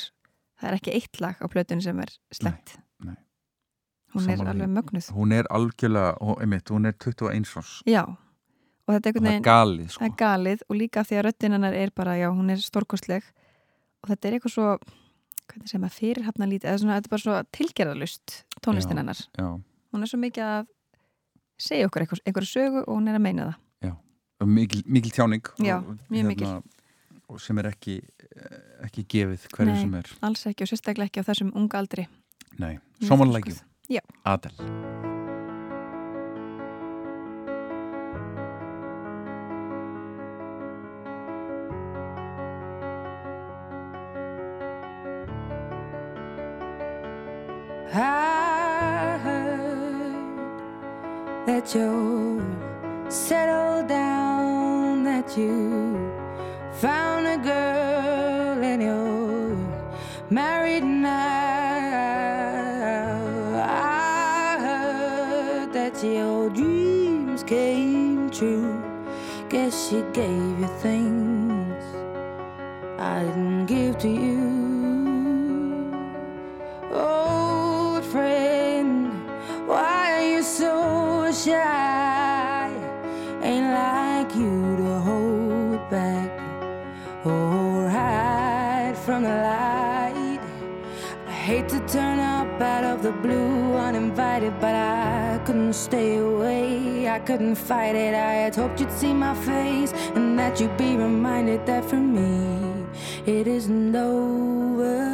Það er ekki eitt lag á plötunni sem er slemt nei. Hún er alveg mögnuð. Hún er algjörlega, einmitt, hún er 21 árs. Já, og þetta er og það er galið það sko. er galið og líka því að röddinn hennar er bara, já, hún er stórkostleg. Og þetta er eitthvað svo hvernig segir maður, fyrirhafna lítið eða svona, þetta er bara svo tilgerðalust tónlistin Já. já, hún er svo mikið að segja okkur eitthvað, einhverju sögu og hún er að meina það. Og mikil, mikil tjáning Já, og, mjög mikil. og sem er ekki ekki gefið hverju Nei. sem er. alls ekki og sérstaklega ekki á þessum unga aldri. Nei, samanlægjum Já. Adel I heard that you're settled down, that you she gave you things I didn't give to you. Old friend, why are you so shy? Ain't like you to hold back or hide from the light. I hate to turn up out of the blue uninvited, but I couldn't stay away. I couldn't fight it. I had hoped you'd see my face and that you'd be reminded that for me it isn't over.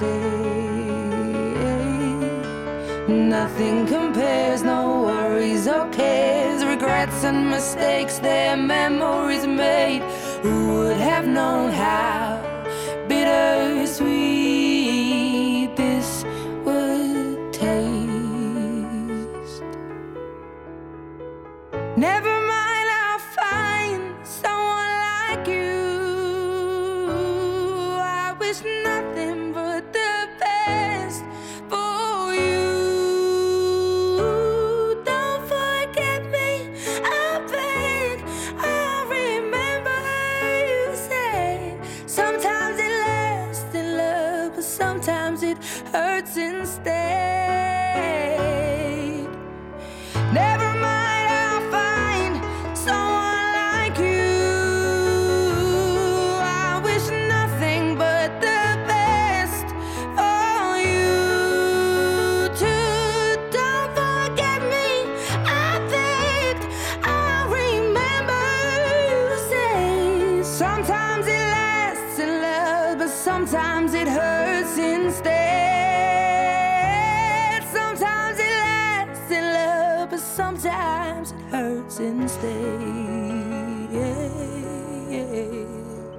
instead. nothing compares, no worries or cares, regrets and mistakes, their memories made. Who would have known how bittersweet this would taste? Never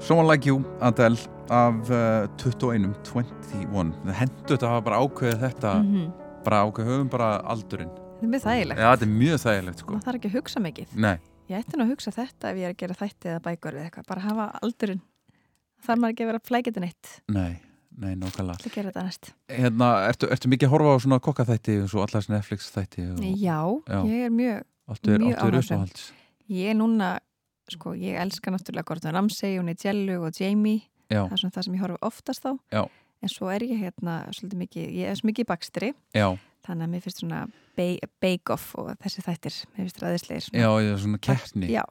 Someone Like You, Adele af uh, 21, 21 það hendur þetta að hafa bara ákveðið þetta Mhm. bara ákveðið höfum bara aldurinn Þetta er mjög þægilegt. Já, þetta er mjög þægilegt sko Maður þarf ekki að hugsa mikið. Nei, Ég ætti nú að hugsa þetta ef ég er að gera þætti eða bækur eða eitthvað. Bara hafa aldurinn. Þarf maður ekki að vera flækitinn eitt. nei, nei, nákvæmlega Það gera þetta næst. Hérna, ertu, ertu mikið að horfa á svona kokkaþætti og svo allar svona Netflix þætti og Já, Já. ég er mjög, mjög áttu er uppáhalds ég er núna, sko, ég elska náttúrulega Gordon Ramsay og Nigellu og Jamie. Já, Það er svona það sem ég horfi oftast á. Já. En svo er ég hérna svolítið mikið, ég er svo mikið í bakstri. já, Þannig að mér finnst svona ba- bake-off og þessi þættir, mér finnst ræðislegir. svona. já, já, svona keppni Já.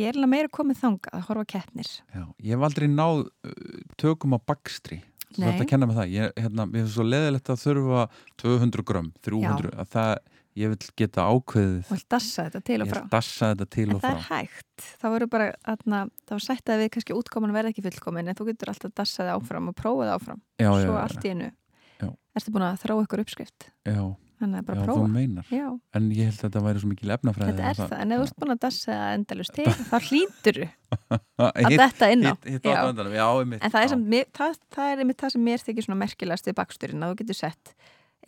Ég er alveg meira komið þangað að horfa keppnir. já. Ég hef aldrei náð uh, tökum á bakstri Þú þarf að kenna með það Ég, hérna, mér finnst svo leðilegt að þurfa 200 grömm, 300 að það, ég vil geta ákveðið Og dassa þetta til og frá. þetta til og það frá er hægt. Það voru bara, atna, það var sætt að við kannski útkoman verði ekki fullkomin en þú getur alltaf dassaði áfram og prófaði áfram. Já, Svo já, allt í einu. Já. Ertu búin að þróa ykkur uppskrift? já, já, þú meinar Já, En ég held að þetta væri svo mikil efnafræði þetta er það. En ef þú ert búin að dassa það endalust til, [LAUGHS] þá hlýtur [LAUGHS] að að detta inn á. hitt, hitt Já. á endanum, já, einmitt En það er, það, það einmitt það sem mér þykir merkilegast við baksturinn að þú getur sett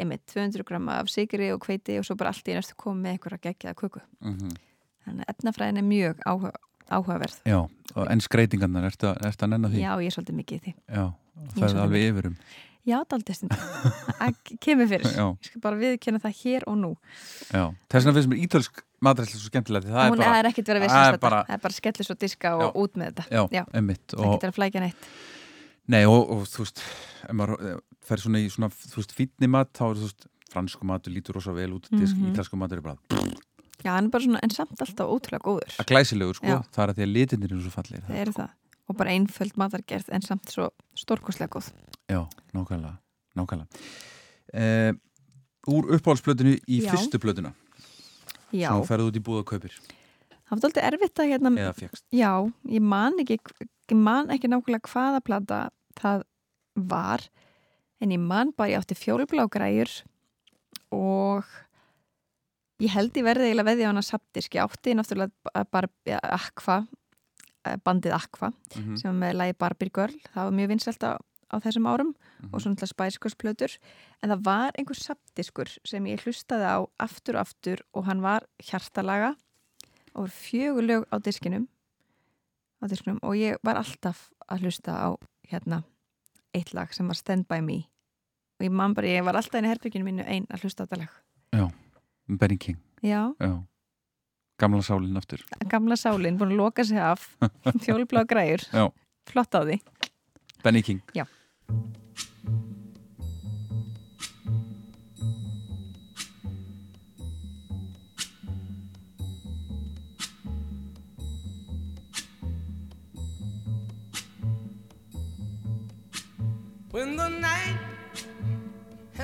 einmitt 200 grama af sigri og hveiti og svo bara allt í næstu komið með einhverja geggjaða köku. Mhm. Þannig að efnafræðin er mjög áhuga, áhugaverð. Já, og en skreitingarnar, ertu, að- ertu að því? Já, ég er svolítið mikið í því. Já, er það er alveg yfirum Já, daldið stundum. Það kemur fyrir. Já. Ég skal bara viðkynna það hér og nú. Já, þess vegna finnst mér ítölsk matræsli svo skemmtilegt því það Hún er bara, er ekkert verið að það er vissast þetta. bara- Það er bara skellir svo diska og Já. út með þetta. já, einmitt Það og, getur að flækja neitt. nei, og, og þú veist fer svona í svona þú veist, fínni mat, þá er þú veist fransku matur lítur rosa vel út, disk, Mhm. ítalsku matur er bara Já, hann er bara svona, en samt alltaf ótrúlega góður. að glæsilegur, sko, Já. það er að því að litinir eru svo fallir Það eru það. Og bara einföld matargerð en samt svo stórkostlega góð. Já, nákvæmlega, nákvæmlega uh, Úr uppáhaldsplötinu í Já. fyrstu plötuna Já, sem þú ferði út í búð og kaupir það var alltaf erfitt að hérna, eða fegst já, ég man ekki, ég man ekki nákvæmlega hvaða plata það var, en ég man bara ég átti fjólublá græjur og ég held ég verði eiginlega veði á hana sapdisk, ég átti náttúrulega bara Aqua, eh, bandið Aqua Mhm. sem var með lagi Barbie Girl, það var mjög vinsælt á, á þessum árum Mhm. og svona Spice Girls plötur en það var einhver sapdiskur sem ég hlustaði á aftur og aftur og hann var hjartalaga og fjögur lög á diskinum á diskinum og ég var alltaf að hlusta á hérna eitt lag sem var Stand By Me og ég man bara, ég var alltaf inn í herbygginu mínu einn að hlusta á þetta lag. Benny King, Já, já. Gamla sálinn aftur. Gamla sálinn búin að loka sig af. [LAUGHS] Fjólublá græjur. Já. flott á því. Benny King. Já. When the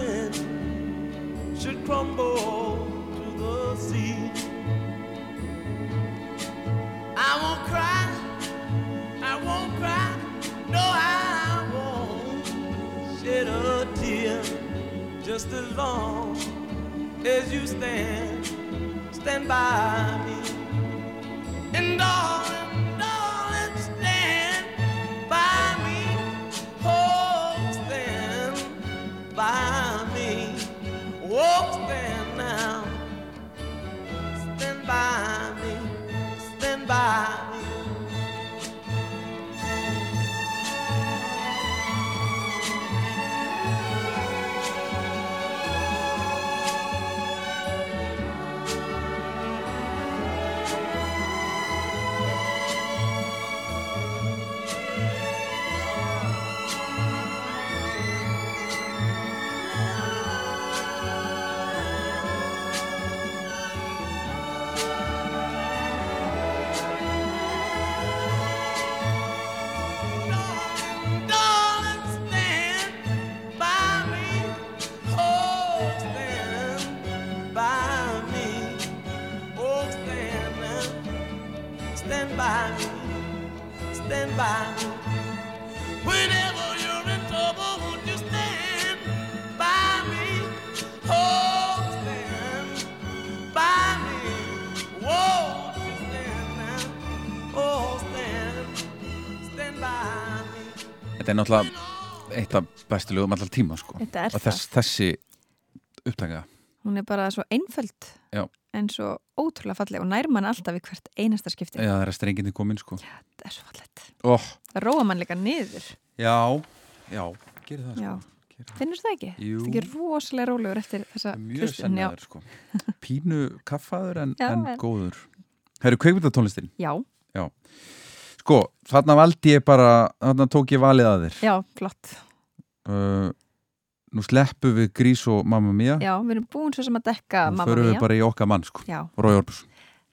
Mountain should crumble to the sea. I won't cry, I won't cry, no, I won't shed a tear just as long as you stand, stand by me. And darling, Þetta er náttúrulega eitt af bestu lögum allar tíma sko. Er og þess, þessi upptaka Hún er bara svo einföld Já. en svo ótrúlega falleg og nær mann alltaf í hvert einasta skipti. Já, það er að strenginni komin sko. Þetta er svo fallegt. oh, Það róa mann líka niður. Já, já, gerir það Já. sko. Gerir það. Finnur það ekki? Jú. Það ekki rosalega rólegur eftir þessa Mjög já. sennaður sko. Pínu kaffaður en, Já, en en- góður Herru, kveikmyndatónlistin Já, Sko, þarna valdi ég bara þarna tók ég valið að þér já, flott. uh, Nú sleppu við Grís og Mamma Mia Já, við erum búin svo sem að dekka Nú Mamma förum Mia. við bara í okkar mann sko.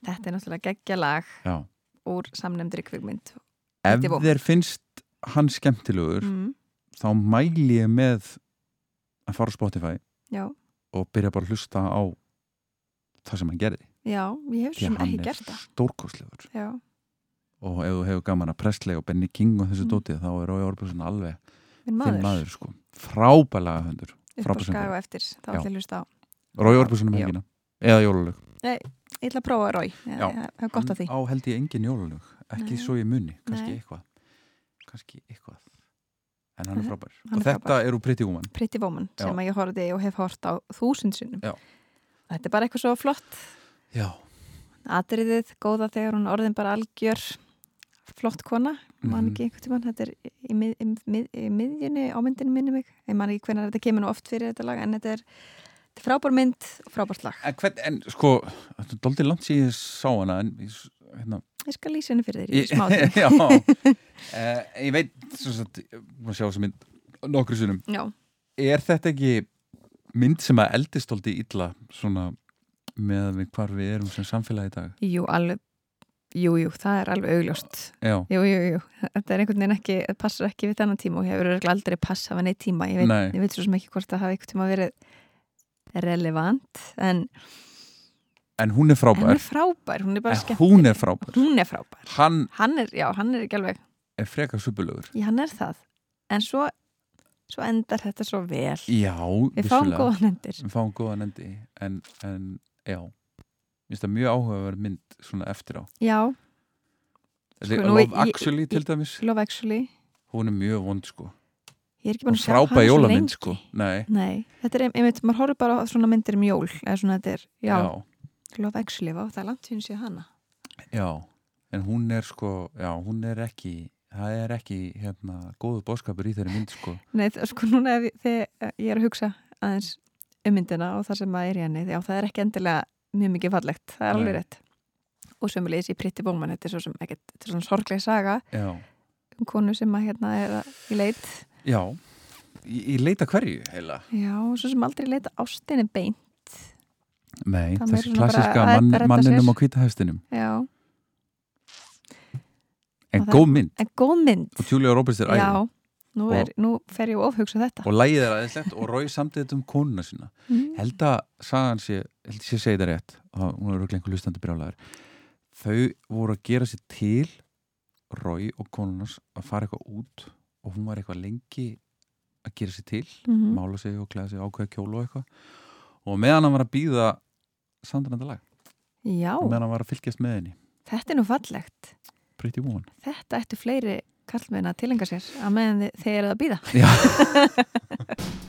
Þetta er náttúrulega geggja lag Já. úr samnefndri kvikmynd. Ef þér finnst hann skemmtilegur Mm, þá mæli ég með að fara á Spotify já, og byrja bara að hlusta á það sem hann gerði já, ég hef því sem að hann ekki er gert það. stórkostlegur Já, og ef þú hefur gaman að Presley og Benny King og þessu Mm. dótið þá er Rói Orbjörnsson alveg minn maður. maður sko. frábælega höndur Upp á söngvari. og eftir, þá Já. ætla ég að hlusta á. Rói Orbjörnsson um helgina eða jólalög Ég ætla að prófa Rói, ég Já. ég hef gott af því. á held ég engin jólalög ekki Nei. svo í munni, kannski Nei. eitthvað kannski eitthvað en hann er Mhm. frábær Hann og er þetta er úr Pretty Woman Pretty Woman Já. sem ég horfði og hef hort á þúsund sinnum. Já. Þetta er bara eitthvað svo flott. já, Atriðið, góða þegar hún orðin bara algjör flott kona. Man Mhm. ekki einhvern tímann, þetta er í, mið, í, mið, í miðjunni á myndinu minni mig. Ég man ekki hvernig þetta kemur nú oft fyrir þetta lag en þetta er, þetta er frábær mynd og frábært lag. en, hvern, en sko þetta er doldið langt síðan ég sá hana en hérna, Ég skal lýsa henni fyrir þér í ég, smá [LAUGHS] tíma. já, uh, ég veit maður sjá þessa mynd nokkru sinnum Já, er þetta ekki mynd sem að eldist doldið illa svona með við hvar við erum sem samfélagi í dag jú, alveg, jú, jú, það er alveg augljóst. já, Jú, jú, þetta er einhvern veginn ekki, það passar ekki við þennan tíma og hefur aldrei passað við neitt tíma. Ég veit, Nei. ég veit svo sem ekki hvort það hafi einhvern tíma verið relevant, en en hún er hún frábær er frábær, hún er bara skemmt. hún er frábær Hún er frábær. hann Hann er, já, hann er ekki alveg, er frekar suppulegur já, hann er það. En svo, svo endar þetta svo vel. já, Við fáum vissulega. góðan endir. við fáum góðan endi en, en já finnst það mjög áhugaverð mynd svona eftir á. Já, Sko, Love Actually ég- til dæmis. Love Actually. hún er mjög vond sko. Er hana svo jólamynd sko. Nei, Nei, þetta er, einmitt, maður horfður bara svona myndir um jól, eða svona þetta er, já, já, Love Actually, vá, það er langt fyrir sér hana. já. En hún er sko, já, hún er ekki það er ekki hérna, góðu bóðskapur í þeirri mynd sko. Nei, sko núna þegar ég er að hugsa aðeins um myndina og það sem að er í henni já, það er ekki endilega mjög mikið fallegt. Það er Nei. alveg rétt. Og sömulegis í Pretty Woman, þetta er svo sem ekkert þetta er svona sorgleg saga Já, um konu sem að hérna er að, í leit. Já. Í, í leita hverju heila já, svo sem aldrei leita ástinni beint. Nei, Það þessi klassiska mann, manninum á hvítahestinum já, en góð mynd. En góð mynd. Og Julia Roberts er já, nú, er, Og- nú fer ég að ofhugsa þetta. Og lægið er aðeinslegt og Rói samtidig um konuna sína. Mm. held að sagan sé, held sé segi það rétt og hún er örugglega einhver hlustandi brjálæður þau voru að gera sér til Rói og konunars að fara eitthvað út og hún var eitthvað lengi að gera sér til Mhm. mála sig og klæða sig ákveða kjólu og eitthvað. Og meðan hann var að býða samdrænda lag, já, og meðan hann var að fylgjast með henni. Þetta er nú fallegt. Pretty Woman. Þetta ættu fleiri kallmenn að tilenga sér að meðan þeir eru að býða Já. [LAUGHS]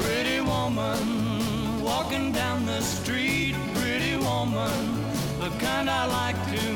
Pretty woman walking down the street. Pretty woman, the kind I like to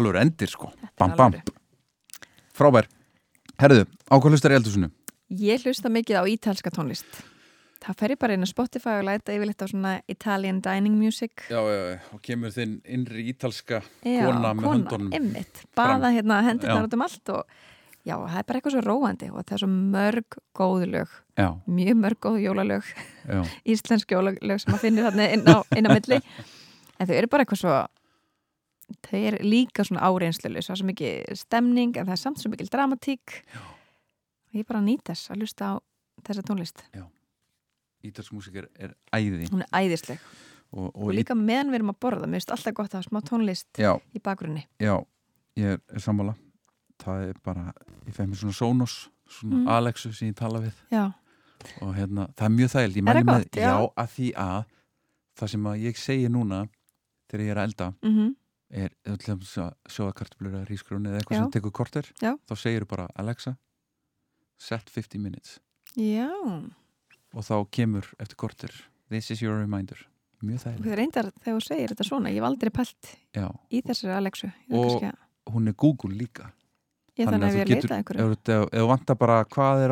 alveg endir sko, bam bam. Frábær, herðu, ákvæð hlustar í eldhúsinu? Ég hlusta mikið á ítalska tónlist. Það fer ég bara inn á Spotify og læta yfirleitt á svona Italian dining music. já, já, já, og kemur þinn innri ítalska Já, kona með höndunum Einmitt, baða hérna Já. hendurnar út um allt og já, það er bara eitthvað svo róandi og það er svo mörg góð lög, já, mjög mörg góð jólalög, já, [LAUGHS] íslensk jólalög sem að finnir þarna inn á, inn á milli. [LAUGHS] En þau eru bara eitthvað svo, þau eru líka svona áreinsluleg, svo mikið stemning en það er samt svo mikil dramatík. Já. Og ég bara nýt þess að hlusta á þessa tónlist. ítalsk músik er, er æði Hún er æðisleg. og, og, Og líka meðan við erum að borða, mér finnst alltaf gott að hafa smá tónlist já, í bakgrunni. já, ég er, er sammála það er bara, ég fæ mér svona Sonos svona Mm. Alexu sem ég tala við Já, og hérna, það er mjög þægild ég Er mæli með? Já. já, að því að það sem að ég segi núna þegar ég er að elda mm er, þú ætlum að kartblur eða eitthvað Já. sem tekur korter Já. þá segir bara Alexa set 50 minutes. Já, og þá kemur eftir korter this is your reminder. Mjög og þægileg þið reyndar þegar þú segir þetta svona, ég hef aldrei pælt Já. í þessari Alexu Og- kannski að- hún er Google líka. Ég þannig að þú við getur- leitað þú- ef þú vantar bara hvað er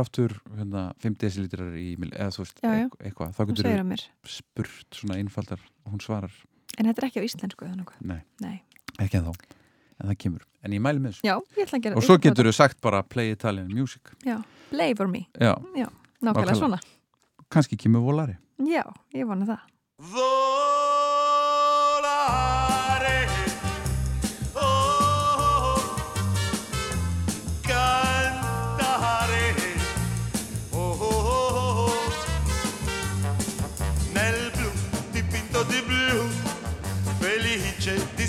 hérna, 5 decilitrar í mil- eða þú veist eitthvað, þá getur þú spurt svona einfaldar og hún svarar. En þetta er ekki á íslensku eða nokkuð? Nei, Nei. Ekki en þá en það kemur, en ég mæli með þessu. Já, ég ætla að gera og svo getur þú sagt bara play Italian music. Já, play for me. Já, Já, nákvæmlega svona. Kannski kemur volari. Já, ég vona það. Volare,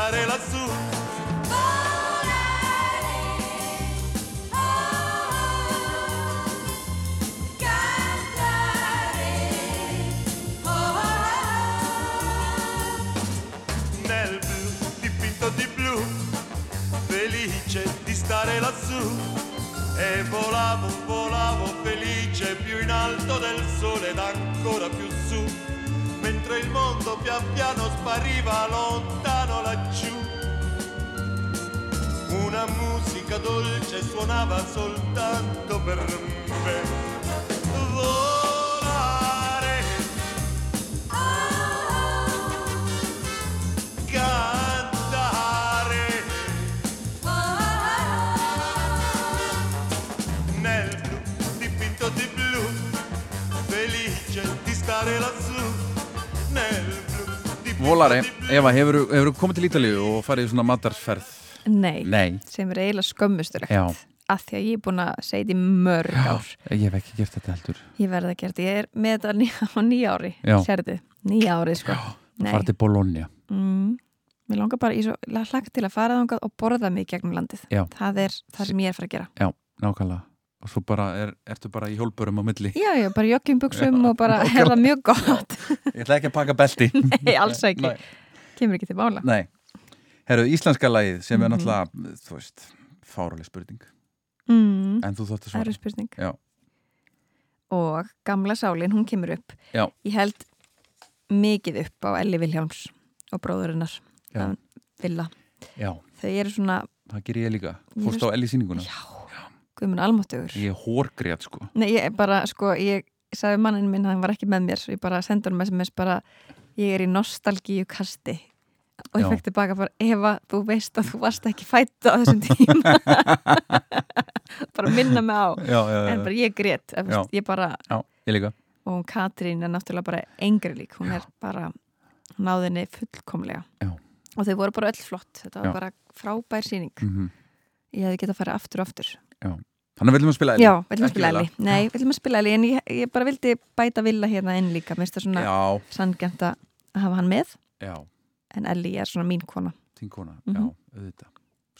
Stare lassù. nel blu dipinto di blu, felice di stare lassù. E volavo, volavo felice più in alto del sole ed ancora più su, mentre il mondo pian piano spariva lontano laggiù. Una musica dolce suonava soltanto per me. Volari. Eva, hefur þú komið til Ítalíu og farið í svona matarsferð Nei, nei, sem er eiginlega skömmusturlegt Já. að því að ég er búin að segja þetta í mörg ár. ég hef ekki gert þetta heldur. Ég verði að gera þetta, ég er með þetta ný, [LAUGHS] á nýja ári Já. Sérðu, nýja ári sko. Nei, farið til Bologna. Mm, mér langar bara, ég svo hlagt til að fara þangað og borða mig í gegnum landið. Já. Það er það sem ég er að fara að gera. Já, nákvæmlega og svo bara er, ertu bara í hjólburum á milli. Já, já, bara joggingbuxum Já, og bara [LAUGHS] er það mjög gott. Ég ætla ekki að pakka belti. [LAUGHS] Nei, alls ekki, Nei. kemur ekki til mála. Nei, herru, íslenska lagið sem er Mhm. náttúrulega, þú veist, fáraleg spurning. Mm, en þú þóttu eru svara. Spurning. Já. Og gamla sálin, hún kemur upp. Já. Ég held mikið upp á Elli Vilhjáms og bróðurinnar Villa. Já, Þau eru svona, það ger ég líka. Fórst á Elli sýninguna? Já, guðmun almáttugur. Ég er hórgrét sko. Nei, ég er bara, sko, ég sagði mannin minn, hann var ekki með mér svo ég bara sendi honum SMS bara ég er í nostalgíu kasti og ég Já. fekk tilbaka bara, Eva, þú veist að þú varst ekki fætt á þessum tíma. [LAUGHS] Bara minna mig á. Já, já, já, en bara ég grét, ég, Já. bara já ég líka. Og Katrín er náttúrulega bara engri lík hún er bara, hún náði henni fullkomlega. Já. og þau voru bara öll flott þetta var Já. bara frábær síning mm ég hefði getað að fara aftur og aftur Þannig viljum við spila Elli Já, viljum að Ekki spila. Elli Nei, viljum að spila Elli en ég, ég bara vildi bæta Villa hérna inn líka. Mér finnst það svona Já, sanngjönd að hafa hann með. Já, en Elli er svona mín kona, þín kona Mhm. Já, auðvitað.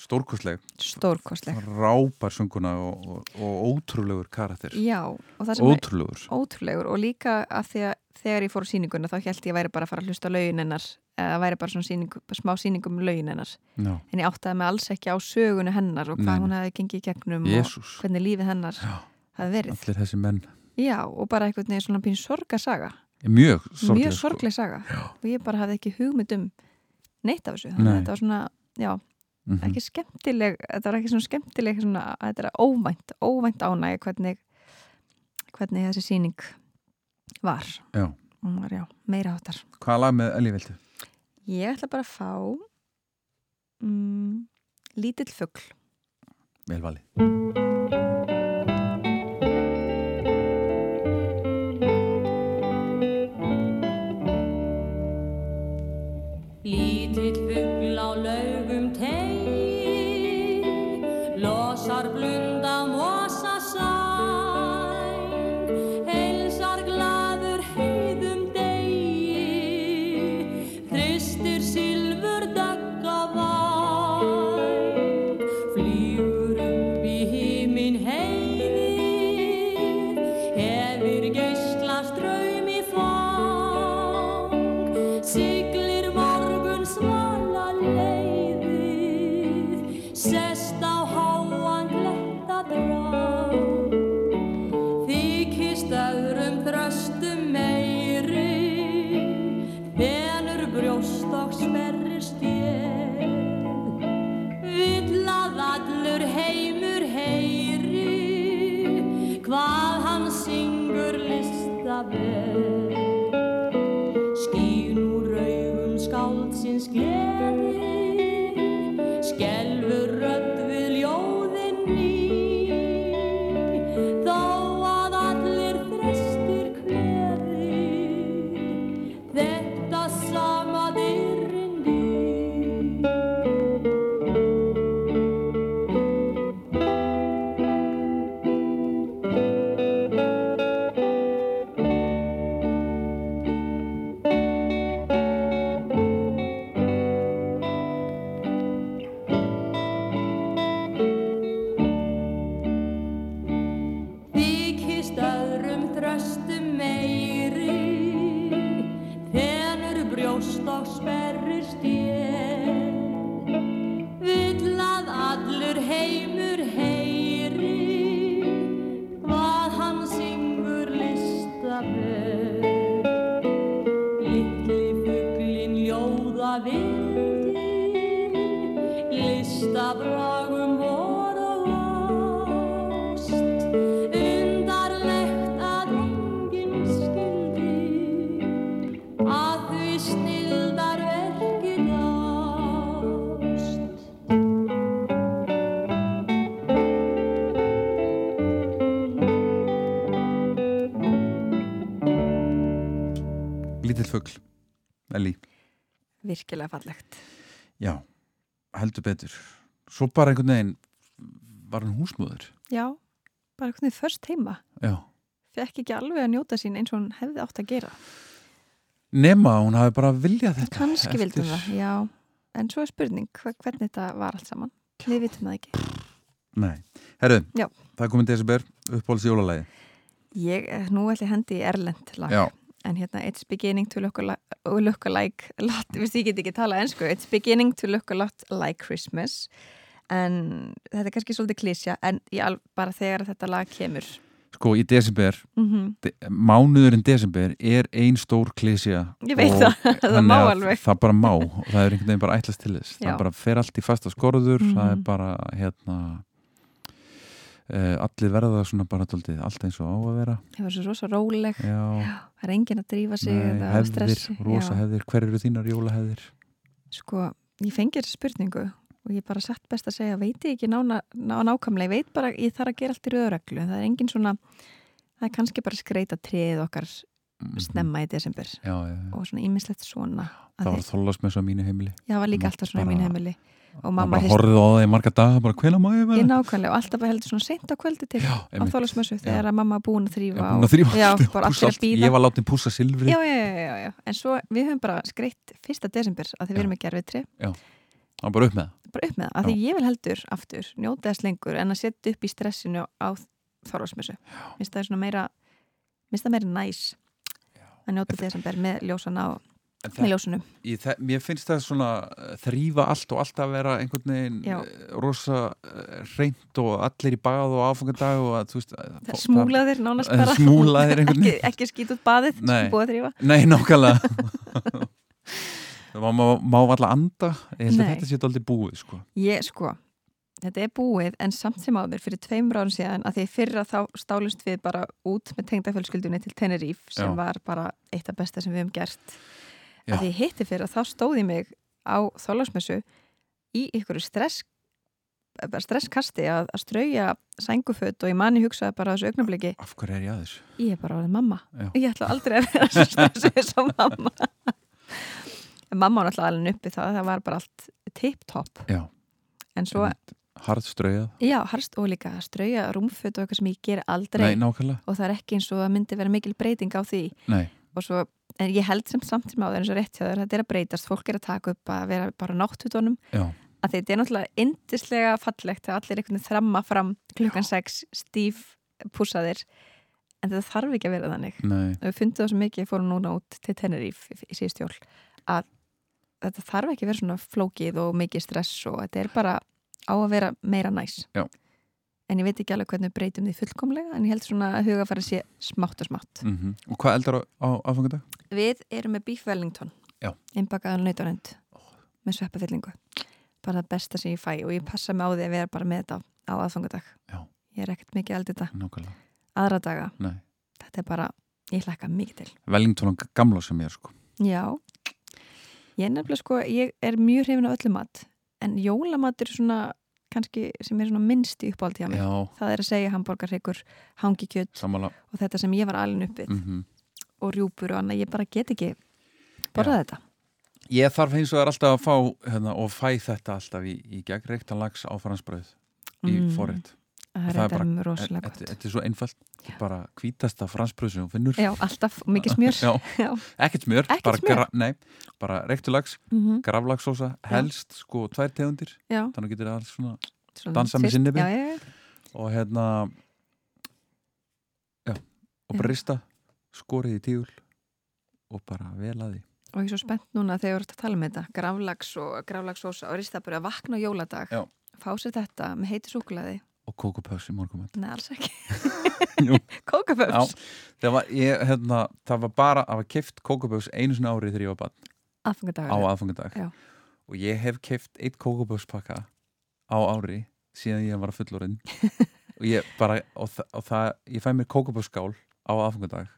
Stórkostleg, stórkostleg. Rápar sönguna og, og, og ótrúlegur karakter. Já, og það sem er Ótrúlegur. ótrúlegur og líka að að þegar ég fór á sýninguna þá held ég að væri bara að fara að hlusta lögin hennar eða væri bara svona sýning, smá sýning um lögin hennar. Já, en ég áttaði mig alls ekki á sögunu hennar og hvað Nei, hún hefði gengið í gegnum Jésús og hvernig lífið hennar Já, hefði verið. Allir þessi menn. Já, og bara einhvern veginn svona pín sorgasaga Mjög mjög sko. sorgleg saga. Og ég bara hafði ekki hugmynd um neitt af þessu, þannig að þetta var svona já, Mhm. ekki skemmtileg þetta var ekki svona skemmtileg svona, þetta er óvænt, óvænt ánægi hvernig hvernig þessi sýning var. Já. var já, meira áttar Hvaða lag með Elli viltu? Ég ætla bara að fá mm, lítill fugl. Vel heldur betur. Svo bara einhvern veginn var hann húsmóður já, bara einhvern veginn först heima. Já. Fekk ekki alveg að njóta sín eins og hún hefði átt að gera. Nema hún hafi bara viljað þetta kannski eftir- vildum það, já. En svo er spurning hvernig þetta var allt saman? Við vitum það ekki. Nei, herru, Já. það er komin desember uppbóls jólalagi ég, eh, nú ætli ég hendi í erlend lag. Já, en hérna It's beginning to look a, look a like lot, ég get ekki tala ensku. It's beginning to look a lot like Christmas. En þetta er kannski svolítið klísja en al, bara þegar þetta lag kemur. Sko í desember mm de, mánuðurinn desember er ein stór klísja Ég veit það, [LAUGHS] það má að alveg. Það bara má. Og það er einhvern veginn bara ætlast til þess. [LAUGHS] Já. það bara fer allt í fasta skorður. Það er Mhm. bara hérna allir verða svona bara tóltið, allt eins og á að vera. Það var svo rosa róleg. Já, það er enginn að drífa sig nei, hefðir, rosa Já. hefðir. Hver eru þínar jólahefðir? sko, ég fengi þessa spurningu og ég bara satt best að segja, veit ég ekki nána, ná, nákvæmlega, ég veit bara, ég þarf að gera allt í rauðreglu, það er engin svona það er kannski bara skreita treð okkar snemma í desember. Mhm. Já, já, já. og svona ímislegt svona að Það var þið- þólasmess á mínu heimili. Já, það var líka Mátt alltaf svona bara- mínu heimili. Og mamma bara hrist- horfið á það í marga daga bara hvenær má ég vera? nákvæmlega og alltaf heldur svona seint á kvöldi til á einmitt. þólasmössu þegar að mamma búin að þrýfa að bara að Ég var látið pússa silfri já, já, já, já, já, en svo við höfum bara skreitt fyrsta desember að því við erum ekki það var bara upp með það. Bara upp með það, að því ég vil heldur aftur njóta þess lengur en að setja upp í stressinu á það svona meira minnst það meira næs að njóta desember með ljósana og En með ljósunum Í þe- Mér finnst það svona eh, þrýfa allt og alltaf vera einhvern veginn Já. eh, rosa eh, reynt og allir í bað og áfangadag og að veist að- Það er smúlaðir nánast bara. smúlaðir ekki, ekki skýt út baðið Nei. að Nei, nákvæmlega. [LAUGHS] Það má, má alltaf anda. Ég held að þetta sé aldrei búið sko. Ég sko, þetta er búið en samt sem áður fyrir tveimur árum síðan að því fyrra þá stálust við bara út með tengdafjölskyldunni til Tenerife sem Já. var bara eitt af besta sem við höfum gert Já. að því hitti fyrra þá stóði mig á þólasmessu í ykkur stress stresskasti að, að strauja sænguföt og ég mani hugsaði bara þessu augnabliki Af hverju er ég að þessu? ég er bara orðið mamma Já. ég ætla aldrei að vera svo stressið sem mamma en mamma var náttúrulega alveg uppi það það var bara allt tip-top en svo harðströjað Já, harst og líka að strauja rúmföt og eitthvað sem ég ger aldrei. Nei, nákvæmlega. Og það er ekki eins og það myndi vera mikil breyting á því. Nei, og svo, en ég held sem samt sem á það eins og rétt hjá þér, þetta er að breytast. Fólk er að taka upp að vera bara náttutónum já, að þetta er náttúrulega indislega fallegt þegar allir einhvern veginn þramma fram klukkan 6 stíf púsaðir en þetta þarf ekki að vera þannig. Nei. Og við fundum það svo mikið, fórum núna út til Tenerife í, í síðustjól að þetta þarf ekki að vera svona flókið og mikið stress og þetta er bara á að vera meira næs. Já. en ég veit ekki alveg hvernig við breytum því fullkomlega en ég held svona að huga fara að sé smátt og smátt. Mm Og hvað eldar á, á aðfangadag? Við erum með Beef Wellington. Já. innbakaðan nautarönd með sveppafyllingu. Bara það besta sem ég fæ og ég passa mig á því að vera bara með þetta á, á aðfangadag Já. ég er ekkert mikið eldið þetta. Nákvæmlega. Aðra daga, Nei. þetta er bara ég hlakka mikið til. Wellington gamla sem ég er sko. Já, ég er nefnilega sko, ég er mjög hrifin af öllum mat en jólamatur svona kannski sem er svona minnst í uppáhaldi hjá mér. Já, það er að segja hambúrgarhryggur, hangikjöt samanlega og þetta sem ég var alin uppið mm og rjúpur og annað, ég bara get ekki borðað þetta. Ég þarf eins og er alltaf að fá hérna, og fæ þetta alltaf í, í gegn reyktan lags áfaransbröð í Mm. forrétt Það er bara- rosalega gott þetta er svo einfalt bara hvítasta fransbröð sem hún finnur Já, alltaf, mikið smjör [LAUGHS] Já, Já. ekkert smjör, Ekkert bara, smjör? nei, bara reyktur Mhm. graflagsósa, helst sko tvær tegundir, Já. þannig getur það alls svona Svona dansa með sinnibi Já, já, já. og hérna já, og bara rista skorið í tíul og bara vel að því og ég er svo spennt núna þegar við erum að tala um þetta graflags og og rista bara að vakna á jóladag Já. fá sér þetta með heiti súkulaði og kókupöfs í morgumat Nei, alls ekki. [LAUGHS] [LAUGHS] Kókupöfs það var, ég, hérna, það var bara að var keift kókupöfs einu sinni árið þegar ég var barn. Aðfangadag á aðfangadag Já. og ég hef keift eitt kókupöfspakka á ári síðan ég var fullorinn [LAUGHS] og ég bara og, þa og það, ég fæ mér kókupöfskál á aðfangadag.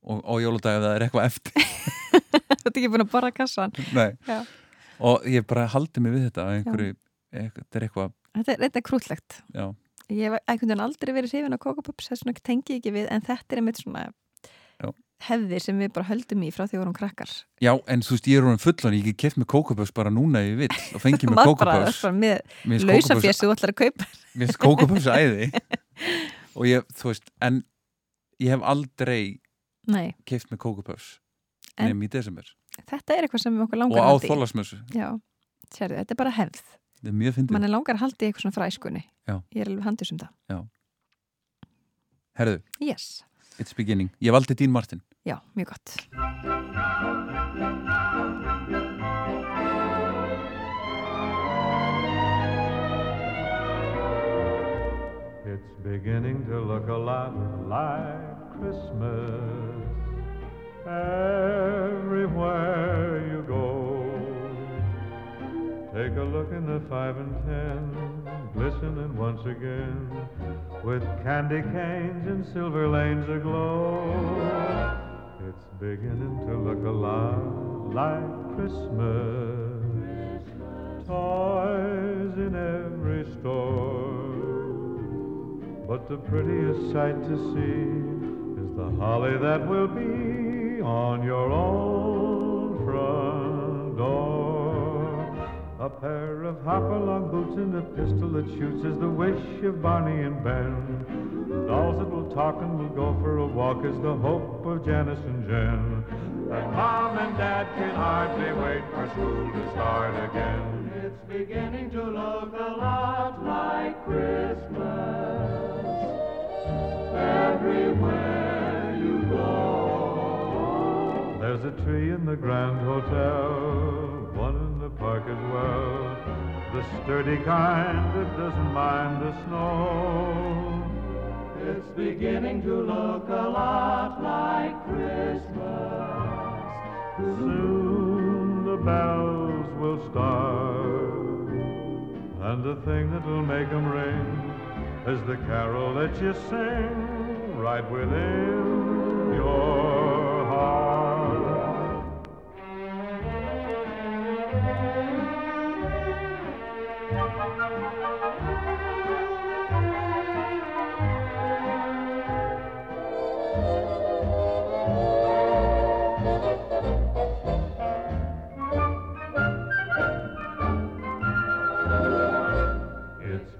Og á jóladag ef það er eitthvað eftir. Þú ert ekki búin að borra kassan? Nei. Já. og ég bara haldi mig við þetta einhverju, þetta er eitthvað Þetta er, er krúllegt já, Ég hef einhvern veginn aldrei verið hrifin á kókupöps þess vegna tengi ég ekki við en þetta er einmitt svona Já. hefðir sem við bara höldum í frá því vorum krakkar. Já, en þú veist, ég er orðin fullan ég get keift með kókupöfs bara núna ef ég vill og fengi með [LAUGHS] með Mér finnst lausa kókupöfs- fjessu þú ætlar að kaupa. [LAUGHS] Mér finnst kókupöfs æði. [LAUGHS] Og ég, þú veist, en ég hef aldrei Nei, keift með kókupöfs En- nefn í desember. þetta er eitthvað sem við okkur og langar á að halda í. þólasmessu Já, sérðu, þetta er bara hefð þetta er mjög fyndið. Mann er langar að halda í eitthvað svona fræskunni Já. Ég er alveg handus um það. Herðu, Yes, it's beginning. Ég valdi Dín Martin. Já, mjög gott. It's beginning to look a lot like Christmas. Everywhere. Take a look in the five and ten, glistening once again with candy canes and silver lanes aglow. It's beginning to look a lot like Christmas. Toys in every store. But the prettiest sight to see is the holly that will be on your own front door. A pair of hopalong boots and a pistol that shoots is the wish of Barney and Ben. Dolls that will talk and will go for a walk is the hope of Janice and Jen. And Mom and Dad can hardly wait for school to start again. It's beginning to look a lot like Christmas everywhere you go. There's a tree in the Grand Hotel, one in the park as well. The sturdy kind that doesn't mind the snow. It's beginning to look a lot like Christmas. Soon the bells will start, and the thing that will make make 'em ring is the carol that you sing right within your heart.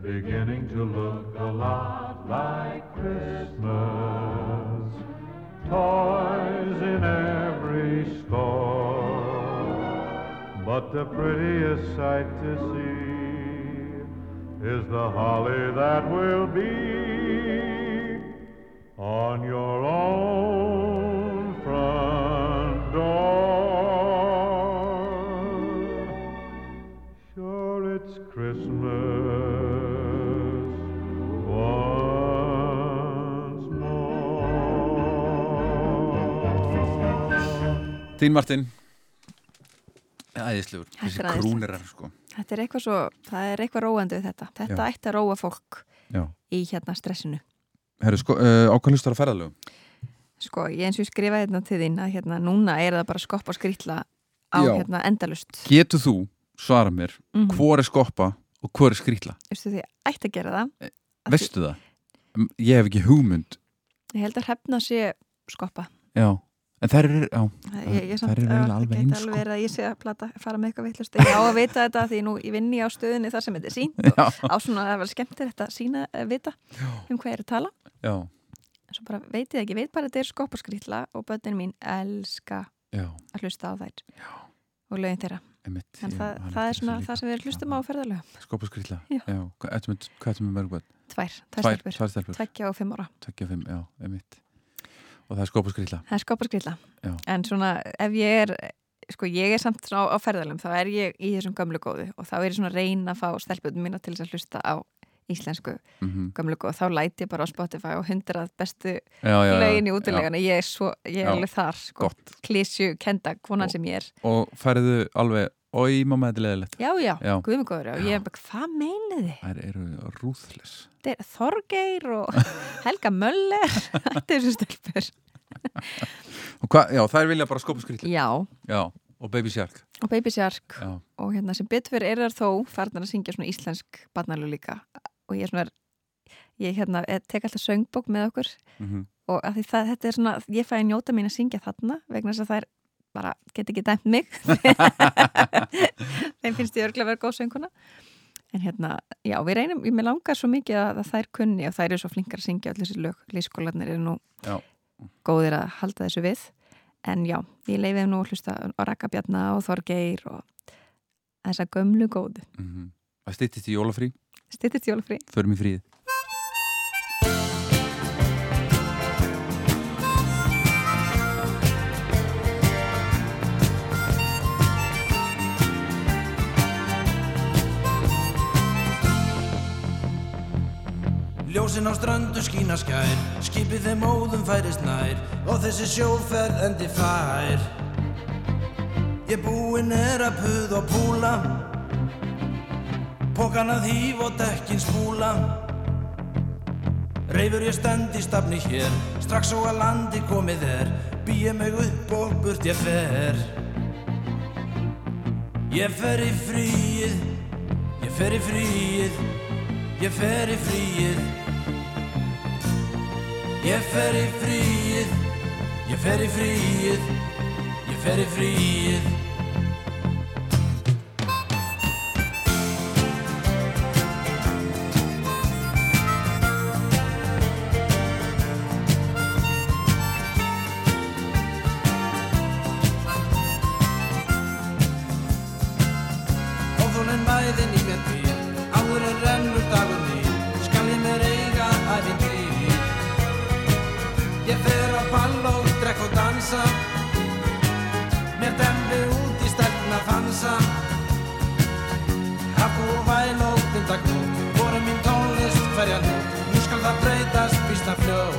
Beginning to look a lot like Christmas. Toys in every store. But the prettiest sight to see is the holly that will be on your own front door. Sure, it's Christmas once more. Þín Martin Æðislegur, er þessi krúnirar sko. Þetta er eitthvað svo, það er eitthvað róandi við þetta. Þetta Já. ætti að róa fólk Já. í hérna stressinu. Herru, sko, uh, ákvæmlustar að ferðalögum Sko, ég eins og ég skrifaði hérna til þín að hérna núna er það bara skoppa og skrýtla á Já. hérna endalust. Getur þú, svara mér, Mhm. hvor er skoppa og hvor er skrýtla? Veistu því, ætti að gera það. Að Veistu það? M- Ég hef ekki hugmynd Ég held að hrefna sé skoppa. Já, en þær eru já, Það- Ég, ég þær eru já, það alveg gæti eins alveg sko. verið að ég sé að plata, fara með eitthvað vittlust. Ég á að vita þetta því nú ég vinni á stöðinni þar sem þetta er sínt Já. og á svona að vera skemmtir þetta að sína, að vita um hvað ég er að tala. Já, En svo bara veit ég ekki, ég veit bara þetta er skoppa og og börnin mín elska já, að hlusta á þær já. og lögin þeirra. einmitt En ég það, man það er svona það sem við hlustum á ferðalögum. Skoppa og skrýtla Já. já. Hvað hvað ertu með mörg börn? Tvær, tvær stelpur. Tveggja og fimm ára. Tvekja fimm, já, einmitt Og það er skrýtla Það er. Já. En svona ef ég er, sko ég er samt á, á ferðalögum, þá er ég í þessum gömlu góðu og þá er ég svona reyna að fá stelpunum mína til þess að hlusta á íslensku Mhm. gömlu góðu. Þá læti ég bara á Spotify og hundrað bestu lögin í útilegana. Ég er svo, ég er Já, alveg þar, sko. Klísju, kenda, konan sem ég er. Og færðu alveg, oi mamma þetta er leðilegt Já, já, Já. guðmur góður. Og ég er bara, hvað meinið þið? Þær eru rúðles Þetta er Þorgeir og [LAUGHS] Helga Möller. [LAUGHS] Þetta er þessu stelpur. Og hvað, já, þær vilja bara skoppa og skrýtla Já, Já, og Baby Shark og Baby Shark Já, og hérna sem betur er þar þó farnar að syngja svona íslensk barnalög líka og ég er svona ég hérna, eh, tek alltaf söngbók með okkur mhm og að því það, þetta er svona ég fæ að njóta mín að syngja þarna vegna þess að þær bara get ekki dæmt mig. [LAUGHS] Þeim finnst ég örglega vera góð sönguna en hérna, já, við reynum ég með langar svo mikið að, að þær kunni og þær eru svo flinkar að syngja allir þessi lög. Lískólanir eru nú Já. góðir að halda þessu við. En já, ég þeim nú hlusta á Rakkabjarna og Þorgeir og þessa gömlu góðu. Mhm. Það styttist í jólafrí, Stittist jólafrí. Förum í fríð Ljósin á ströndu skína skær. Skipið þeim óðum færist nær Og þessi sjóferð endi fær. Ég búinn er að puð og púla Pókan að hýf og dekkin spúla. Reifur ég stend í stafni hér Strax og að landi komið er Býja mig upp og burt ég fer. Ég fer í fríið Ég fer í fríið Ég fer í fríið Ég fer í fríið Ég fer í fríið Ég fer í fríið fansa Hafðu og væl og vindagnót Voru mín tónlist hverja nót Nú skal það breytast býsta fljót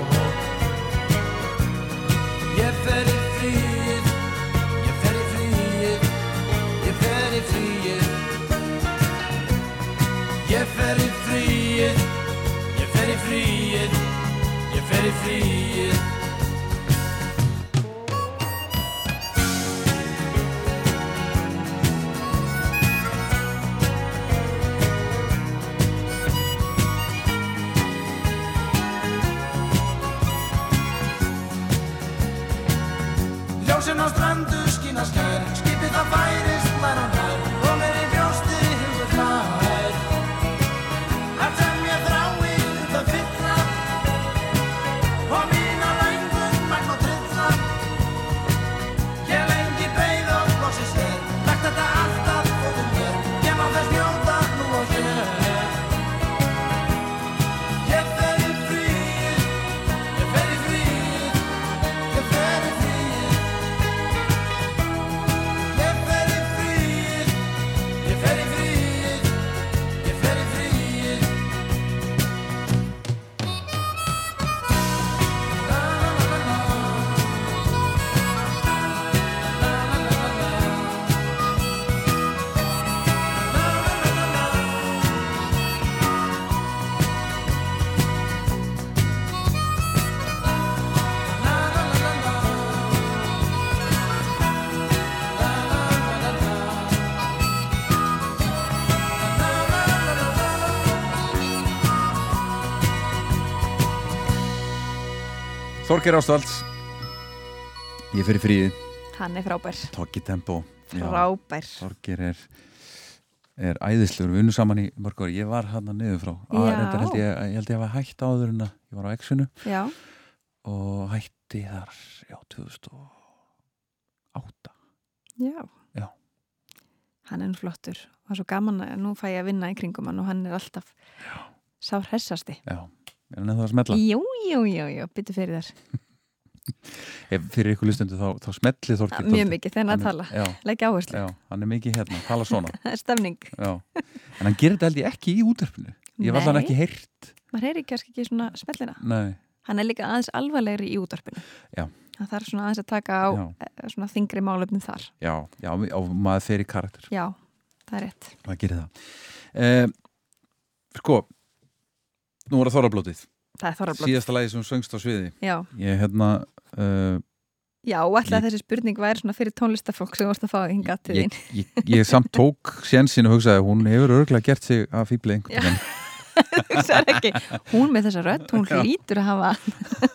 Ég fer í fríið Ég fer í fríið Ég fer í fríið. Ég fer í fríið Ég fer í fríið Ég fer í fríið strandu skína skær Skipið það færist Þorgir Ástalds Ég fyrir fríði Hann er frábær. Tokki Tempo Já, Frábær. Þorgir er er æðislegur, við unnum saman í mörg ári ég var hann að niður frá Á, Já. reyndar held ég, ég held ég að hafa hætt áður en að ég var á X-inu Já, og hætti þar já, 2008 já. Já. Hann er flottur. Það er svo gaman að nú fæ ég að vinna í kringum hann og hann er alltaf sá hressasti. já, er hann eða að smetla Jú, jú, jú, jú, byttu fyrir þér. [LAUGHS] Ef fyrir ykkur lustendu þá, þá smetli Þorgir Mjög mikið hann að tala. Leggja áherslu. já, hann er mikið hérna, tala svona [LAUGHS] Það er stemning. já. en hann gerir þetta held ég ekki í útverfinu ég var Nei. ekki heyrt Maður heyri kannski ekki svona smellina. Nei, Hann er líka aðeins alvarlegri í útvarpinu. Já. Það þarf svona aðeins að taka á Já. eh, svona þingri málefnum þar. já, já, og maður fer í karakter Já, það er rétt. það eh, sko nú var það þorrablótið Það er þorrablót. síðasta lagi sem söngst á sviði Já, ég hérna uh, já, ætla að þessi spurning væri svona fyrir tónlistafólk sem vorst að fá hinga til ég, þín. ég, ég samt tók sénsinn og hugsaði hún hefur örgulega gert sig að fýbli Já. einhvern [LAUGHS] er hún með þessa rödd, hún Já. hlýtur að hafa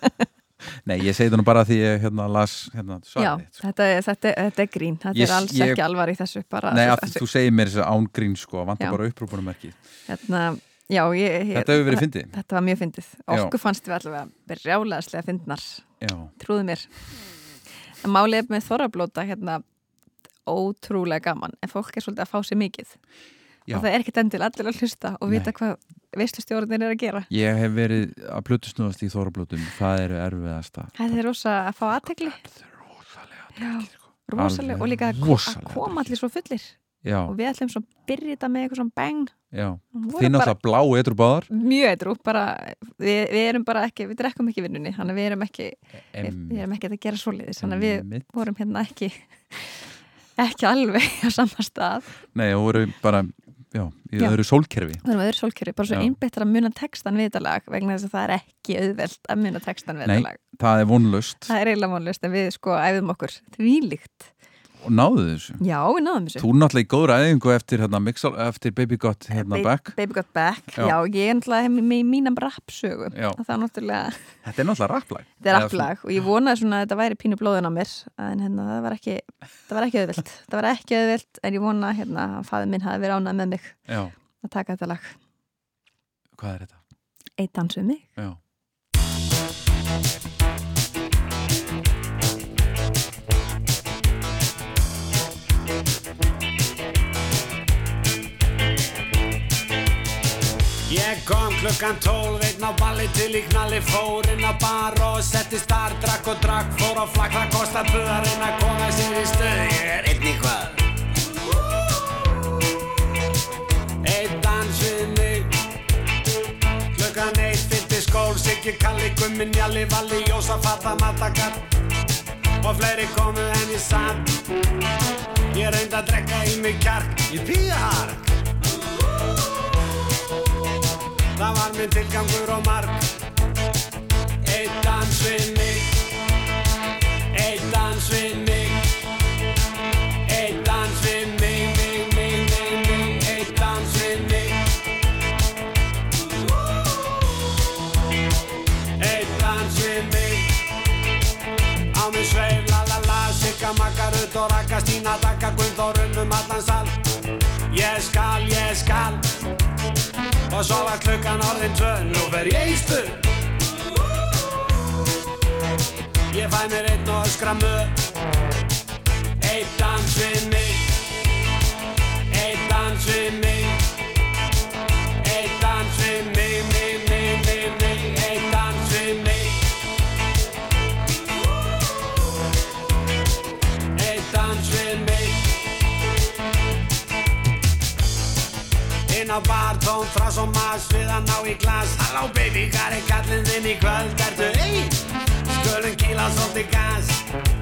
[LAUGHS] nei, ég segi það nú bara því ég hérna las hérna, Já, svarið sko. þetta er, þetta, er- þetta er grín Þetta Ég- er alls ég- ekki alvar í þessu bara, nei, svo- að þú segir mér þess að án grín sko, Já. vantar bara upprúpunum ekki hérna, Já, ég, ég Þetta hefur verið fyndið. Þetta var mjög fyndið. Okkur fannst við allavega brjálæðslega fyndnar. Trúðu mér. En málið er með þorrablóta hérna ótrúlega gaman en fólk er svolítið að fá sér mikið. Já. og það er ekkert endil allir að hlusta og vita Nei. hvað veistustjórnir er að gera. Ég hef verið að plötusnúðast í þorrablótum. Það eru erfiðasta. Það er rosa að fá aðtegli rosalega og líka að, að koma allir svo fullir já, og við ætlum svo að byrja þetta með eitthvað svona voru þið náttúrulega blá eitthvað báðar. Mjög eitthvað, við, við erum bara ekki, við drekkum ekki vinnunni þannig að við erum ekki við, við erum ekki að gera svoleiðis þannig að við Einmitt. vorum hérna ekki [LAUGHS] ekki alveg á sama stað. Nei, og voru bara já, Já. öðru sólkerfi. Erum öðru sólkerfi, bara svo Já. einbeittar að muna textan við þetta lag vegna þess að það er ekki auðvelt að muna textan við nei, þetta lag. það er vonlust það er eiginlega vonlust en við sko æfum okkur þvílíkt og náðu þessu? Já, við náðum þessu. Þú er náttúrulega í góður æfingu eftir, hérna, mixal, eftir Baby Got hérna, Ba- Back. Baby Got Back, Já. já, ég er náttúrulega með mína rapsögu það er náttúrulega þetta er náttúrulega rapplag. Þetta er rapplag og ég vonaði svona að þetta væri pínu blóðin á mér en hérna það var ekki auðvilt, það var ekki auðvilt en ég vona hérna að fæði minn hafi verið ánað með mig já, að taka þetta lag. Hvað er þetta? Eitt dans við mig. Já Ég kom klukkan tólf, einn á balli til í knalli Fór inn á bar og settist þar, drakk og drakk Fór á flakk, það kostar buð að koma sér í stöð. Ég er einn í hvað Einn dans við mig. Klukkan eitt fylgdi skól Siggi, Kalli, Gummi, Njalli, Valli, Jósa, Fata, Matakar Og fleiri komu en ég satt Ég reyndi að drekka í mig kjark. Ég píða hark Það var minn tilgangur og marg Eitt dans við mig. Eitt dans við mig. Eitt dans við mig, mig, mig, mig, mig. Eitt dans við mig. Eitt dans við mig. Á mig sveif, la la la Sigga, Magga, Rutt og Raka Stína, Dakka, Gunnþórun um allan sal Ég skal, ég skal Og svo var klukkan orðin tvö, nú fer ég í stuð Ég fæ mér einn og öskra mög Eitt dans við mig. Eitt dans við mig á bar, tón, þrás og mas Við að ná í glas Halló baby, hvað er kallinn þinn í kvöld? Ertu ein? Skulum kýla svolítið gas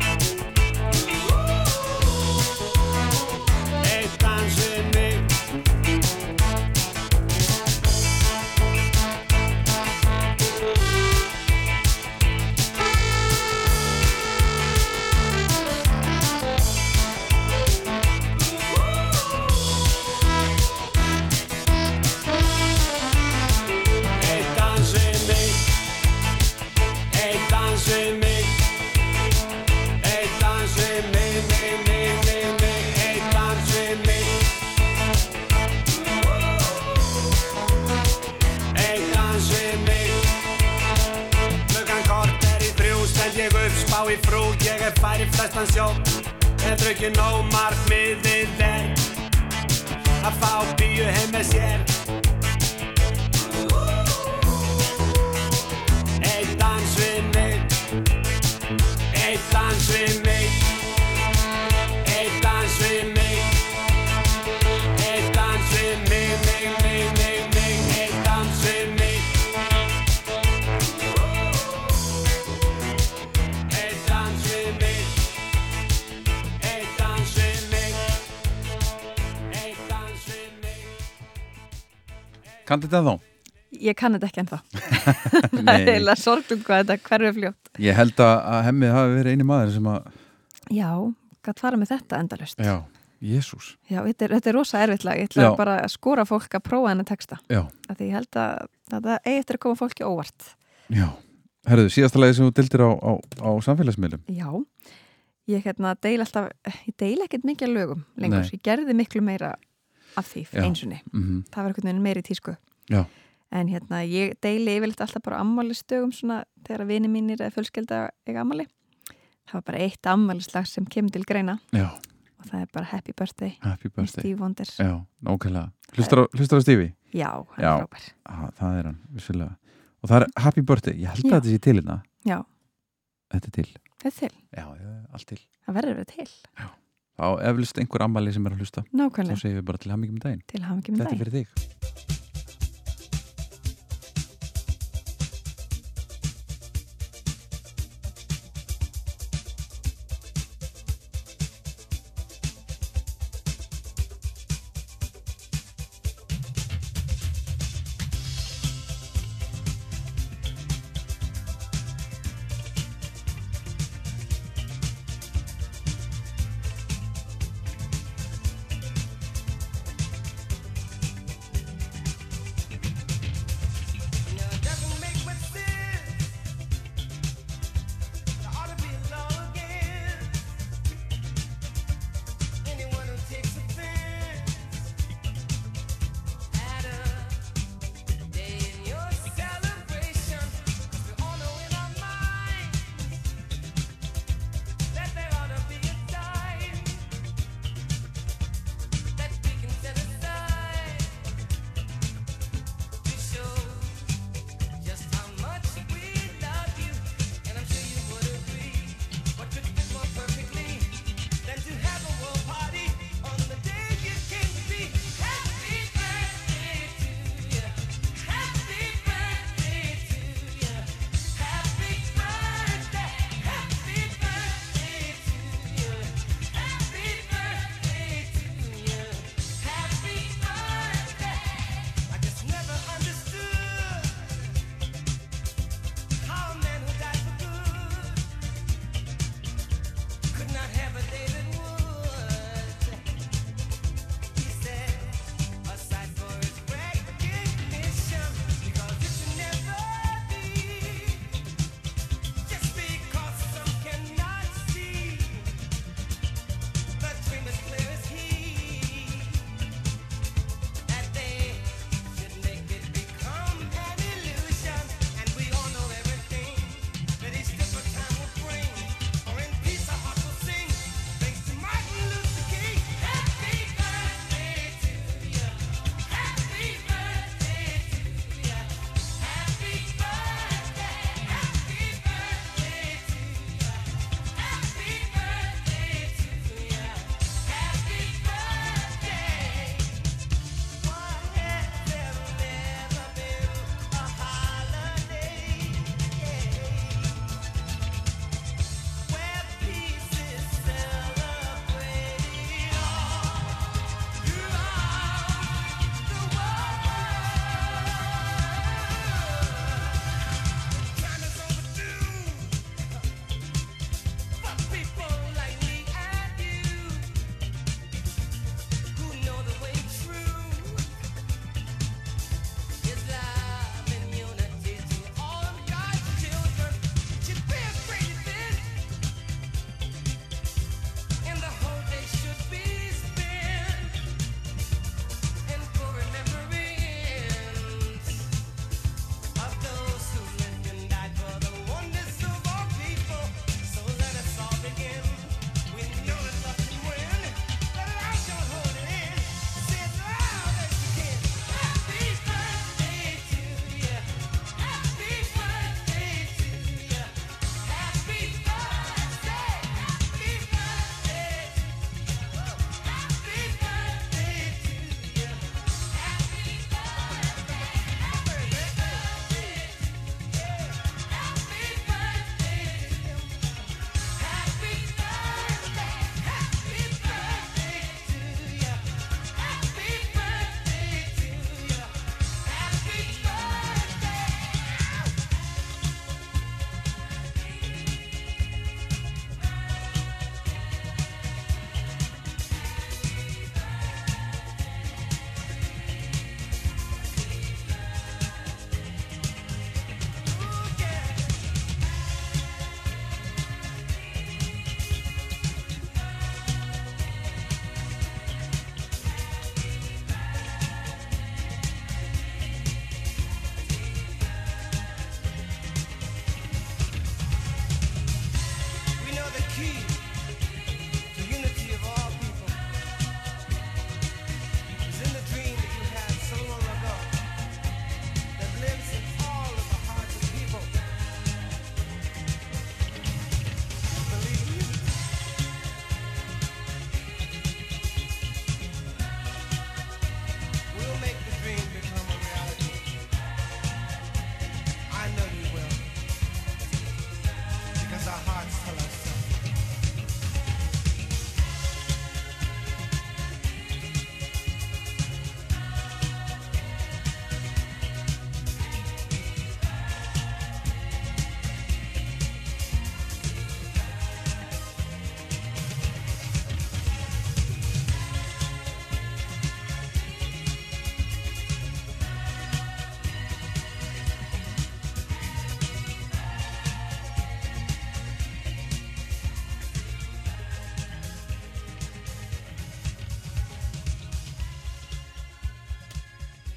flestan sjó En drukki nóg markmiðið er Að fá bíu heim með sér. Eitt dans við mig. Eitt dans við mig Kandi þetta þá? Ég kann þetta ekki ennþá. [LAUGHS] Það er eiginlega sorglum hvað þetta hverfi fljótt. Ég held að hemmið hafi verið eini maður sem að, Já, gætt fara með þetta endalust já, Jésús Já, þetta er, þetta er rosa erfitt lag. Ég ætla bara að skora fólk að prófa henni texta. Já, Því ég held að þetta eigi eftir að koma fólki óvart. Já. Herðu, síðasta lagi sem þú dildir á, á, á samfélagsmiðlum? Já, ég hérna deil alltaf Ég deil ekkert mikið lögum lengur. Ég gerði miklu meira af því Já. einsunni Mhm. Það var einhvern veginn meiri tísku Já, En hérna, ég deili yfirleitt alltaf bara ammálistugum svona þegar vini mínir eða fjölskylda eiga ammali. Það var bara eitt ammalislag sem kemur til greina já, og það er bara Happy Birthday happy birthday Steve Wonder. Já, nákvæmlega Hlustar á, hlustar á Stífi? Já, hann Já. er frábær. Ah, það er hann, vissulega Og það er happy birthday, ég held Já. að þetta sé til hérna Já, Þetta er til þetta er til. Já, já, allt til Það verður við til. Á eflust einhver ammali sem er að hlusta Þá Nákvæmlega. segjum við bara til hamingjum daginn Til hafa ekki með Þetta er dag. fyrir þig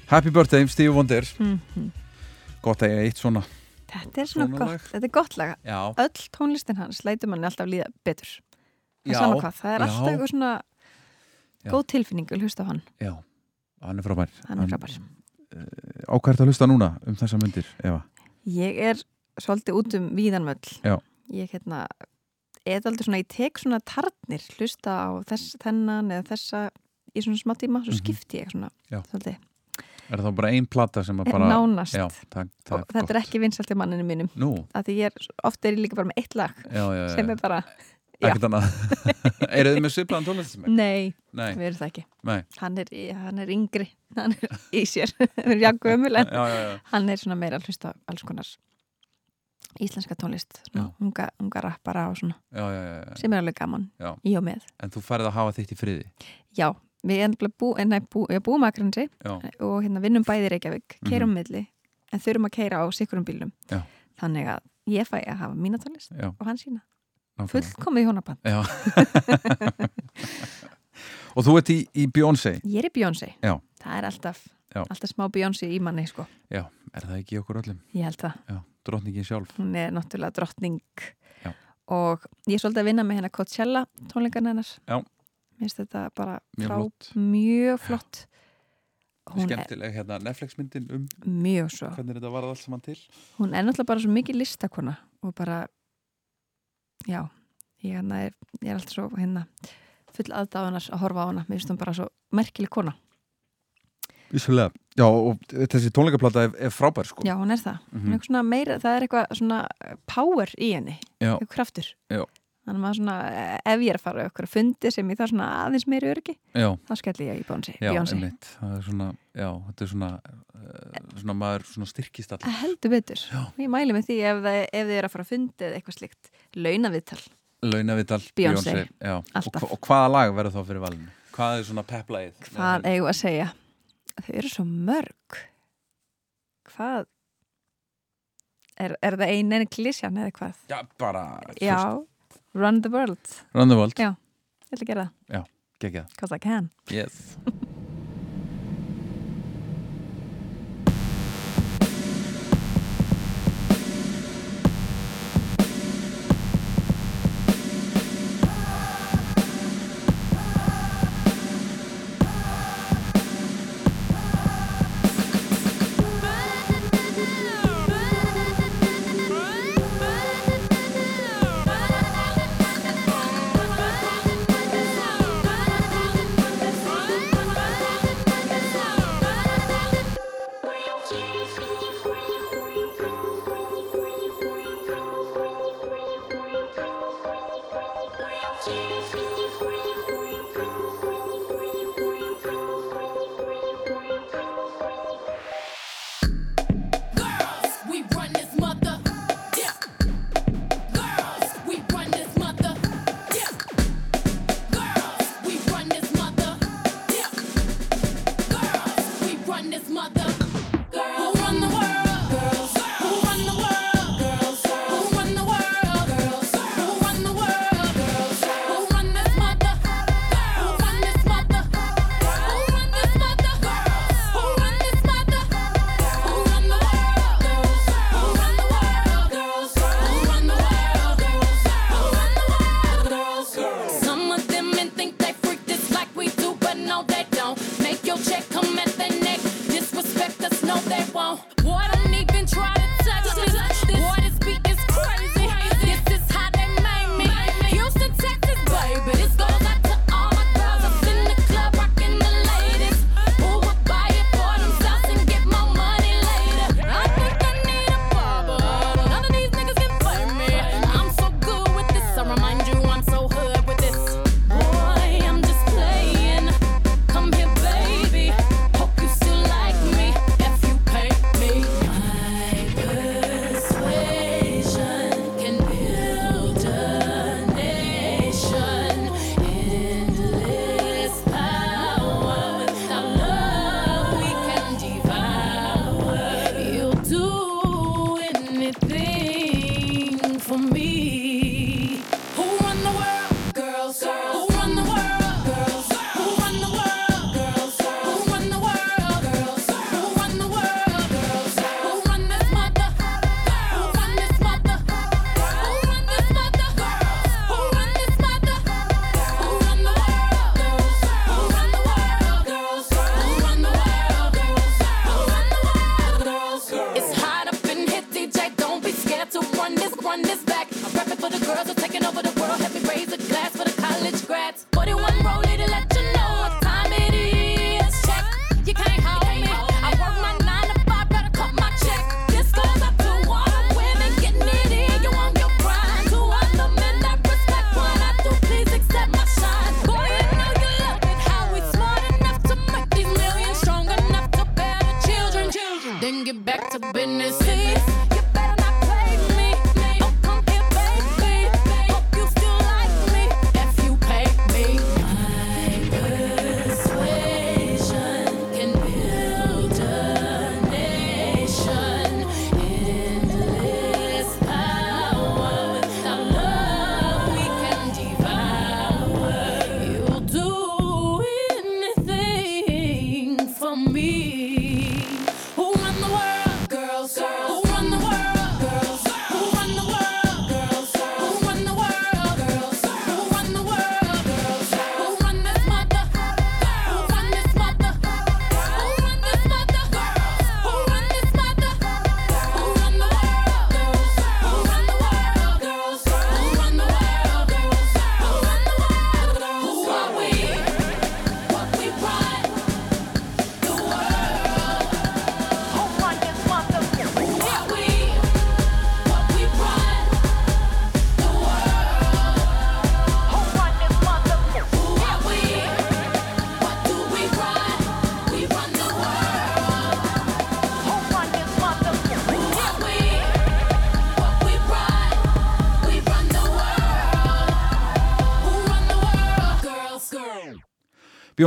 Happy birthday, Steve Wonder. Mhm. Gott að ég eitt svona Þetta er svona, Svona gott, lag. þetta er gott laga Já. Öll tónlistin hans lætur manni alltaf líða betur. Það er Já, sama hvað, það er já. alltaf eitthvað svona góð tilfinning að hlusta á hann. Já, hann er frábær. Hann er frábær. Ákvært að hlusta núna um þessa myndir, Eva? Ég er svolítið út um víðanvöll Já. Ég hérna er aldrei svona, ég tek svona tarnir hlusta á þess, þennan eða þessa í svona smá tíma, svo Mhm. skipti ég svona svolítið Er það bara ein plata sem að bara nánast. Já, takk, takk þetta er ekki vinsalt í manninu mínum Nú. að því ég er, ofta er ég líka bara með eitt lag Já, já, sem er bara. Ekkert annað [LAUGHS] Eru þið með svipaðan tónlistasmæk? Nei, Nei. við erum það ekki Nei. hann er, hann er yngri hann er í sér, við erum jakku ömul en Já, já, já. hann er svona meira að hlusta á alls konar íslenska tónlist unga, unga rappara og svona Já, já, já, já. sem er alveg gaman í og með En þú færð að hafa þitt í friði Já, við erum bú, nei, bú, búum að Akranesi Já. og hérna vinnum bæði Reykjavík, keirum Mhm. milli en þurfum að keira á sikkurum bílum Já. þannig að ég fæ að hafa mína tónlist Já. og hann sína fullkomið hjónaband Já [LAUGHS] Og þú ert í, í Beyoncé Ég er í Já, það er alltaf Já. alltaf smá Beyoncé í manni sko. já, er það ekki okkur öllum? ég held það, Já, drottningin sjálf hún er náttúrulega drottning Já. og ég er svolítið að vinna með hennar Coachella tónleikarna hennar Já. Mér finnst þetta bara Mjög frá- flott. mjög flott. Hún er Skemmtileg hérna Netflix myndin um mjög svo. hvernig þetta varð allt saman til. Hún er náttúrulega bara svo mikið listakona og bara já, ég, hérna er, ég er alltaf svo hérna full aðdáðunar að horfa á hana. Mér finnst hún bara svo merkileg kona. Íslega Já, og þessi tónleikaplata er, er frábær sko. Já, hún er það, hún Mhm. er eitthvað svona meira það er eitthvað svona power í henni. Eitthvað kraftur. Já. Þannig að svona, eh, ef ég er að fara á eitthvað fundi sem ég þarf svona aðeins meiri örgi Já. þá skelli ég í Beyoncé Já, einmitt, það er svona, já, þetta er svona, uh, svona maður svona styrkist allir. heldur betur, ég mæli með því ef, ef þið er að fara á fundi eða eitthvað slíkt launaviðtal Launavital, Beyoncé, já. Og, og hvaða lag verður þá fyrir valinu? Hvað er svona peplægið? Hvað eigum að segja? Þau eru svo mörg. Hvað? Er, er það ein enn klísjan eða hvað? Já, bara, Já, Run the World. Run the World. Já, ég ætla að gera það. Já, geggjað. Cause I can. Yes. [LAUGHS]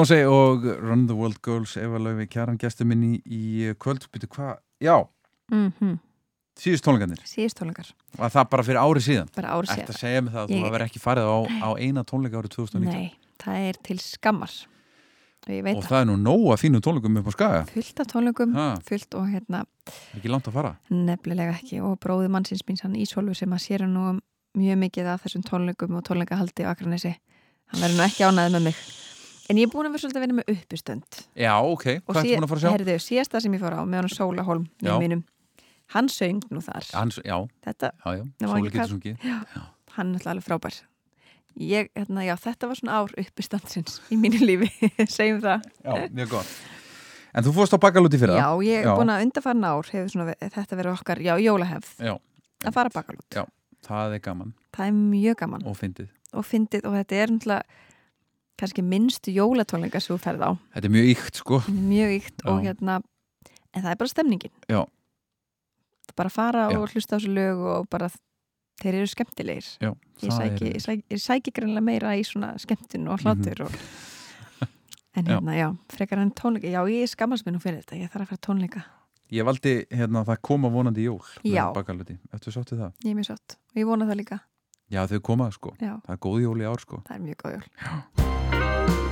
Beyoncé og Run the World Girls Eva Laufi Kjaran gestur minni í kvöld. Býtu hvað? Já, mm síðust tónleikarnir? Síðust tónleikar. Var það bara fyrir ári síðan? Bara ári síðan. Ætti að segja mig það að Ég- þú hafa ekki farið á, á eina tónleika árið 2019 Nei, það er til skammar. Og Og það, er nú nóg að fínu tónleikum upp á skaga. Fullt af tónleikum Ha. fullt og hérna Ekki langt að fara? nefnilega ekki. Og bróði mannsins míns hann Ísólfur sem að sér nú mjög mikið af þessum tónleikum og tónleikahaldi á Akranesi hann verður nú ekki ánæðið með mig en ég er búin að vera svolítið að vinna með uppustönd Já, ok, hvað ertu búin að fara að sjá? herðu, síðasta sem ég fór á með hann Sóla Holm Já. mínum, hann söng nú þar. Hans, já, þetta, já, já, Sóli getur sungið. Já, hann er alltaf frábær. Ég, hérna, já, þetta var svona ár uppustandsins í mínu lífi, [LAUGHS] segjum það. Já, mjög gott. En þú fórst á bakalúti fyrir Já, ég er búin að undarfarn ár hefur svona, þetta verið okkar, já, jólahefð. Já, að fara bakalút, já, það er gaman. Það er mjög gaman. Og fyndið. Og fyndið og þetta er náttúrulega kannski minnstu jólatónleika sem þú ferð á. Þetta er mjög ykt, sko. Mjög ykt og Já. hérna en það er bara stemningin. Já. bara fara Já. og hlusta á þessu lög og bara þeir eru skemmtilegir. Já, ég það sæki, ég sæki, sæki greinlega meira í svona skemmtun og hlátur og... [LAUGHS] en Mhm. Já. hérna, já, frekar en tónleika. Já, ég skammast mér nú fyrir þetta, ég þarf að fara tónleika. Ég valdi hérna að það koma vonandi jól Já. eftir sáttu það? Ég er mjög sátt. Og ég vona það líka. Já, þau koma, sko. Já. Það er góð jól í ár, sko. Það er mjög góð jól Bye.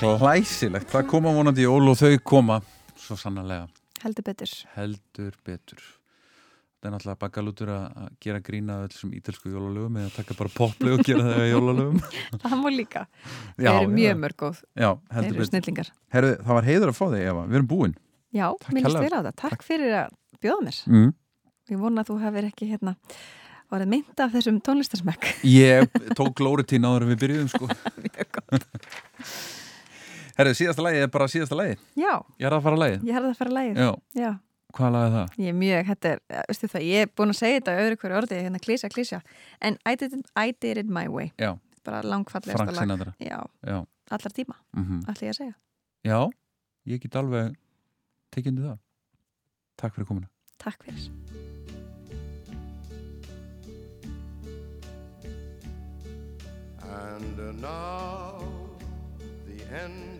Glæsilegt, það koma vonandi jól og þau koma svo sannarlega. Heldur betur. Heldur betur. Það er náttúrulega bakalútur að gera grína öll sem ítelsku jólalögum eða taka bara popli og gera það í jólalögum. [LAUGHS] Það má líka, þeir eru mjög mörg góð. Heldur eru snillingar. Herðu, það var heiður að fá þig Eva, við erum búin. Já, kærlega. vel á það, takk fyrir að bjóða mér. Mm. ég vona að þú hefur ekki hérna orðið mynd af þessum tónlistarsmekk. Ég tók glóritín áður en við byrjuðum sko [LAUGHS] [LAUGHS] Herðu, síðasta lagi er bara síðasta lagi já, Ég er að fara að lagi ég hefði að fara að lægið Já, já. hvað lagi er það? Ég er mjög, þetta er, ja, veistu það, ég er búin að segja þetta á öðru hverju orði, hérna klísja, klísja en I did, it, I did it my way. Já, bara langfallegasta Frank lag. Sinatra. Já, já. Allar tíma, mm allir ég að segja. Já, ég get alveg tekið undir það. Takk fyrir komuna. Takk fyrir. And now the end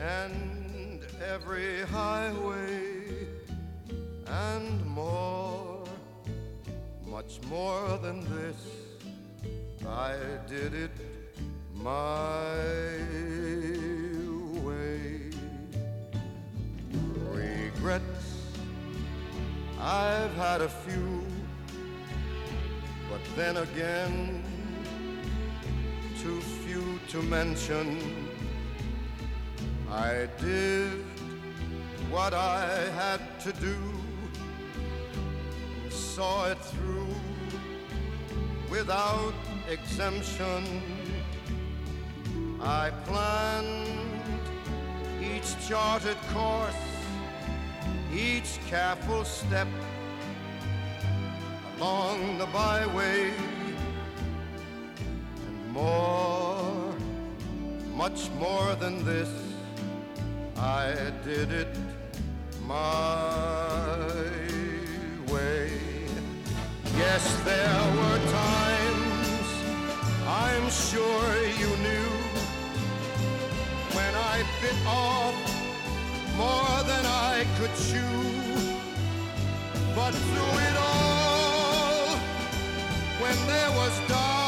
and every highway and more, much more than this. I did it my way. Regrets, I've had a few, but then again, too few to mention. I did what I had to do, and saw it through without exemption. I planned each charted course, each careful step along the byway. And more, much more than this, I did it my way. Yes, there were times I'm sure you knew when I bit off more than I could chew. But through it all, when there was doubt,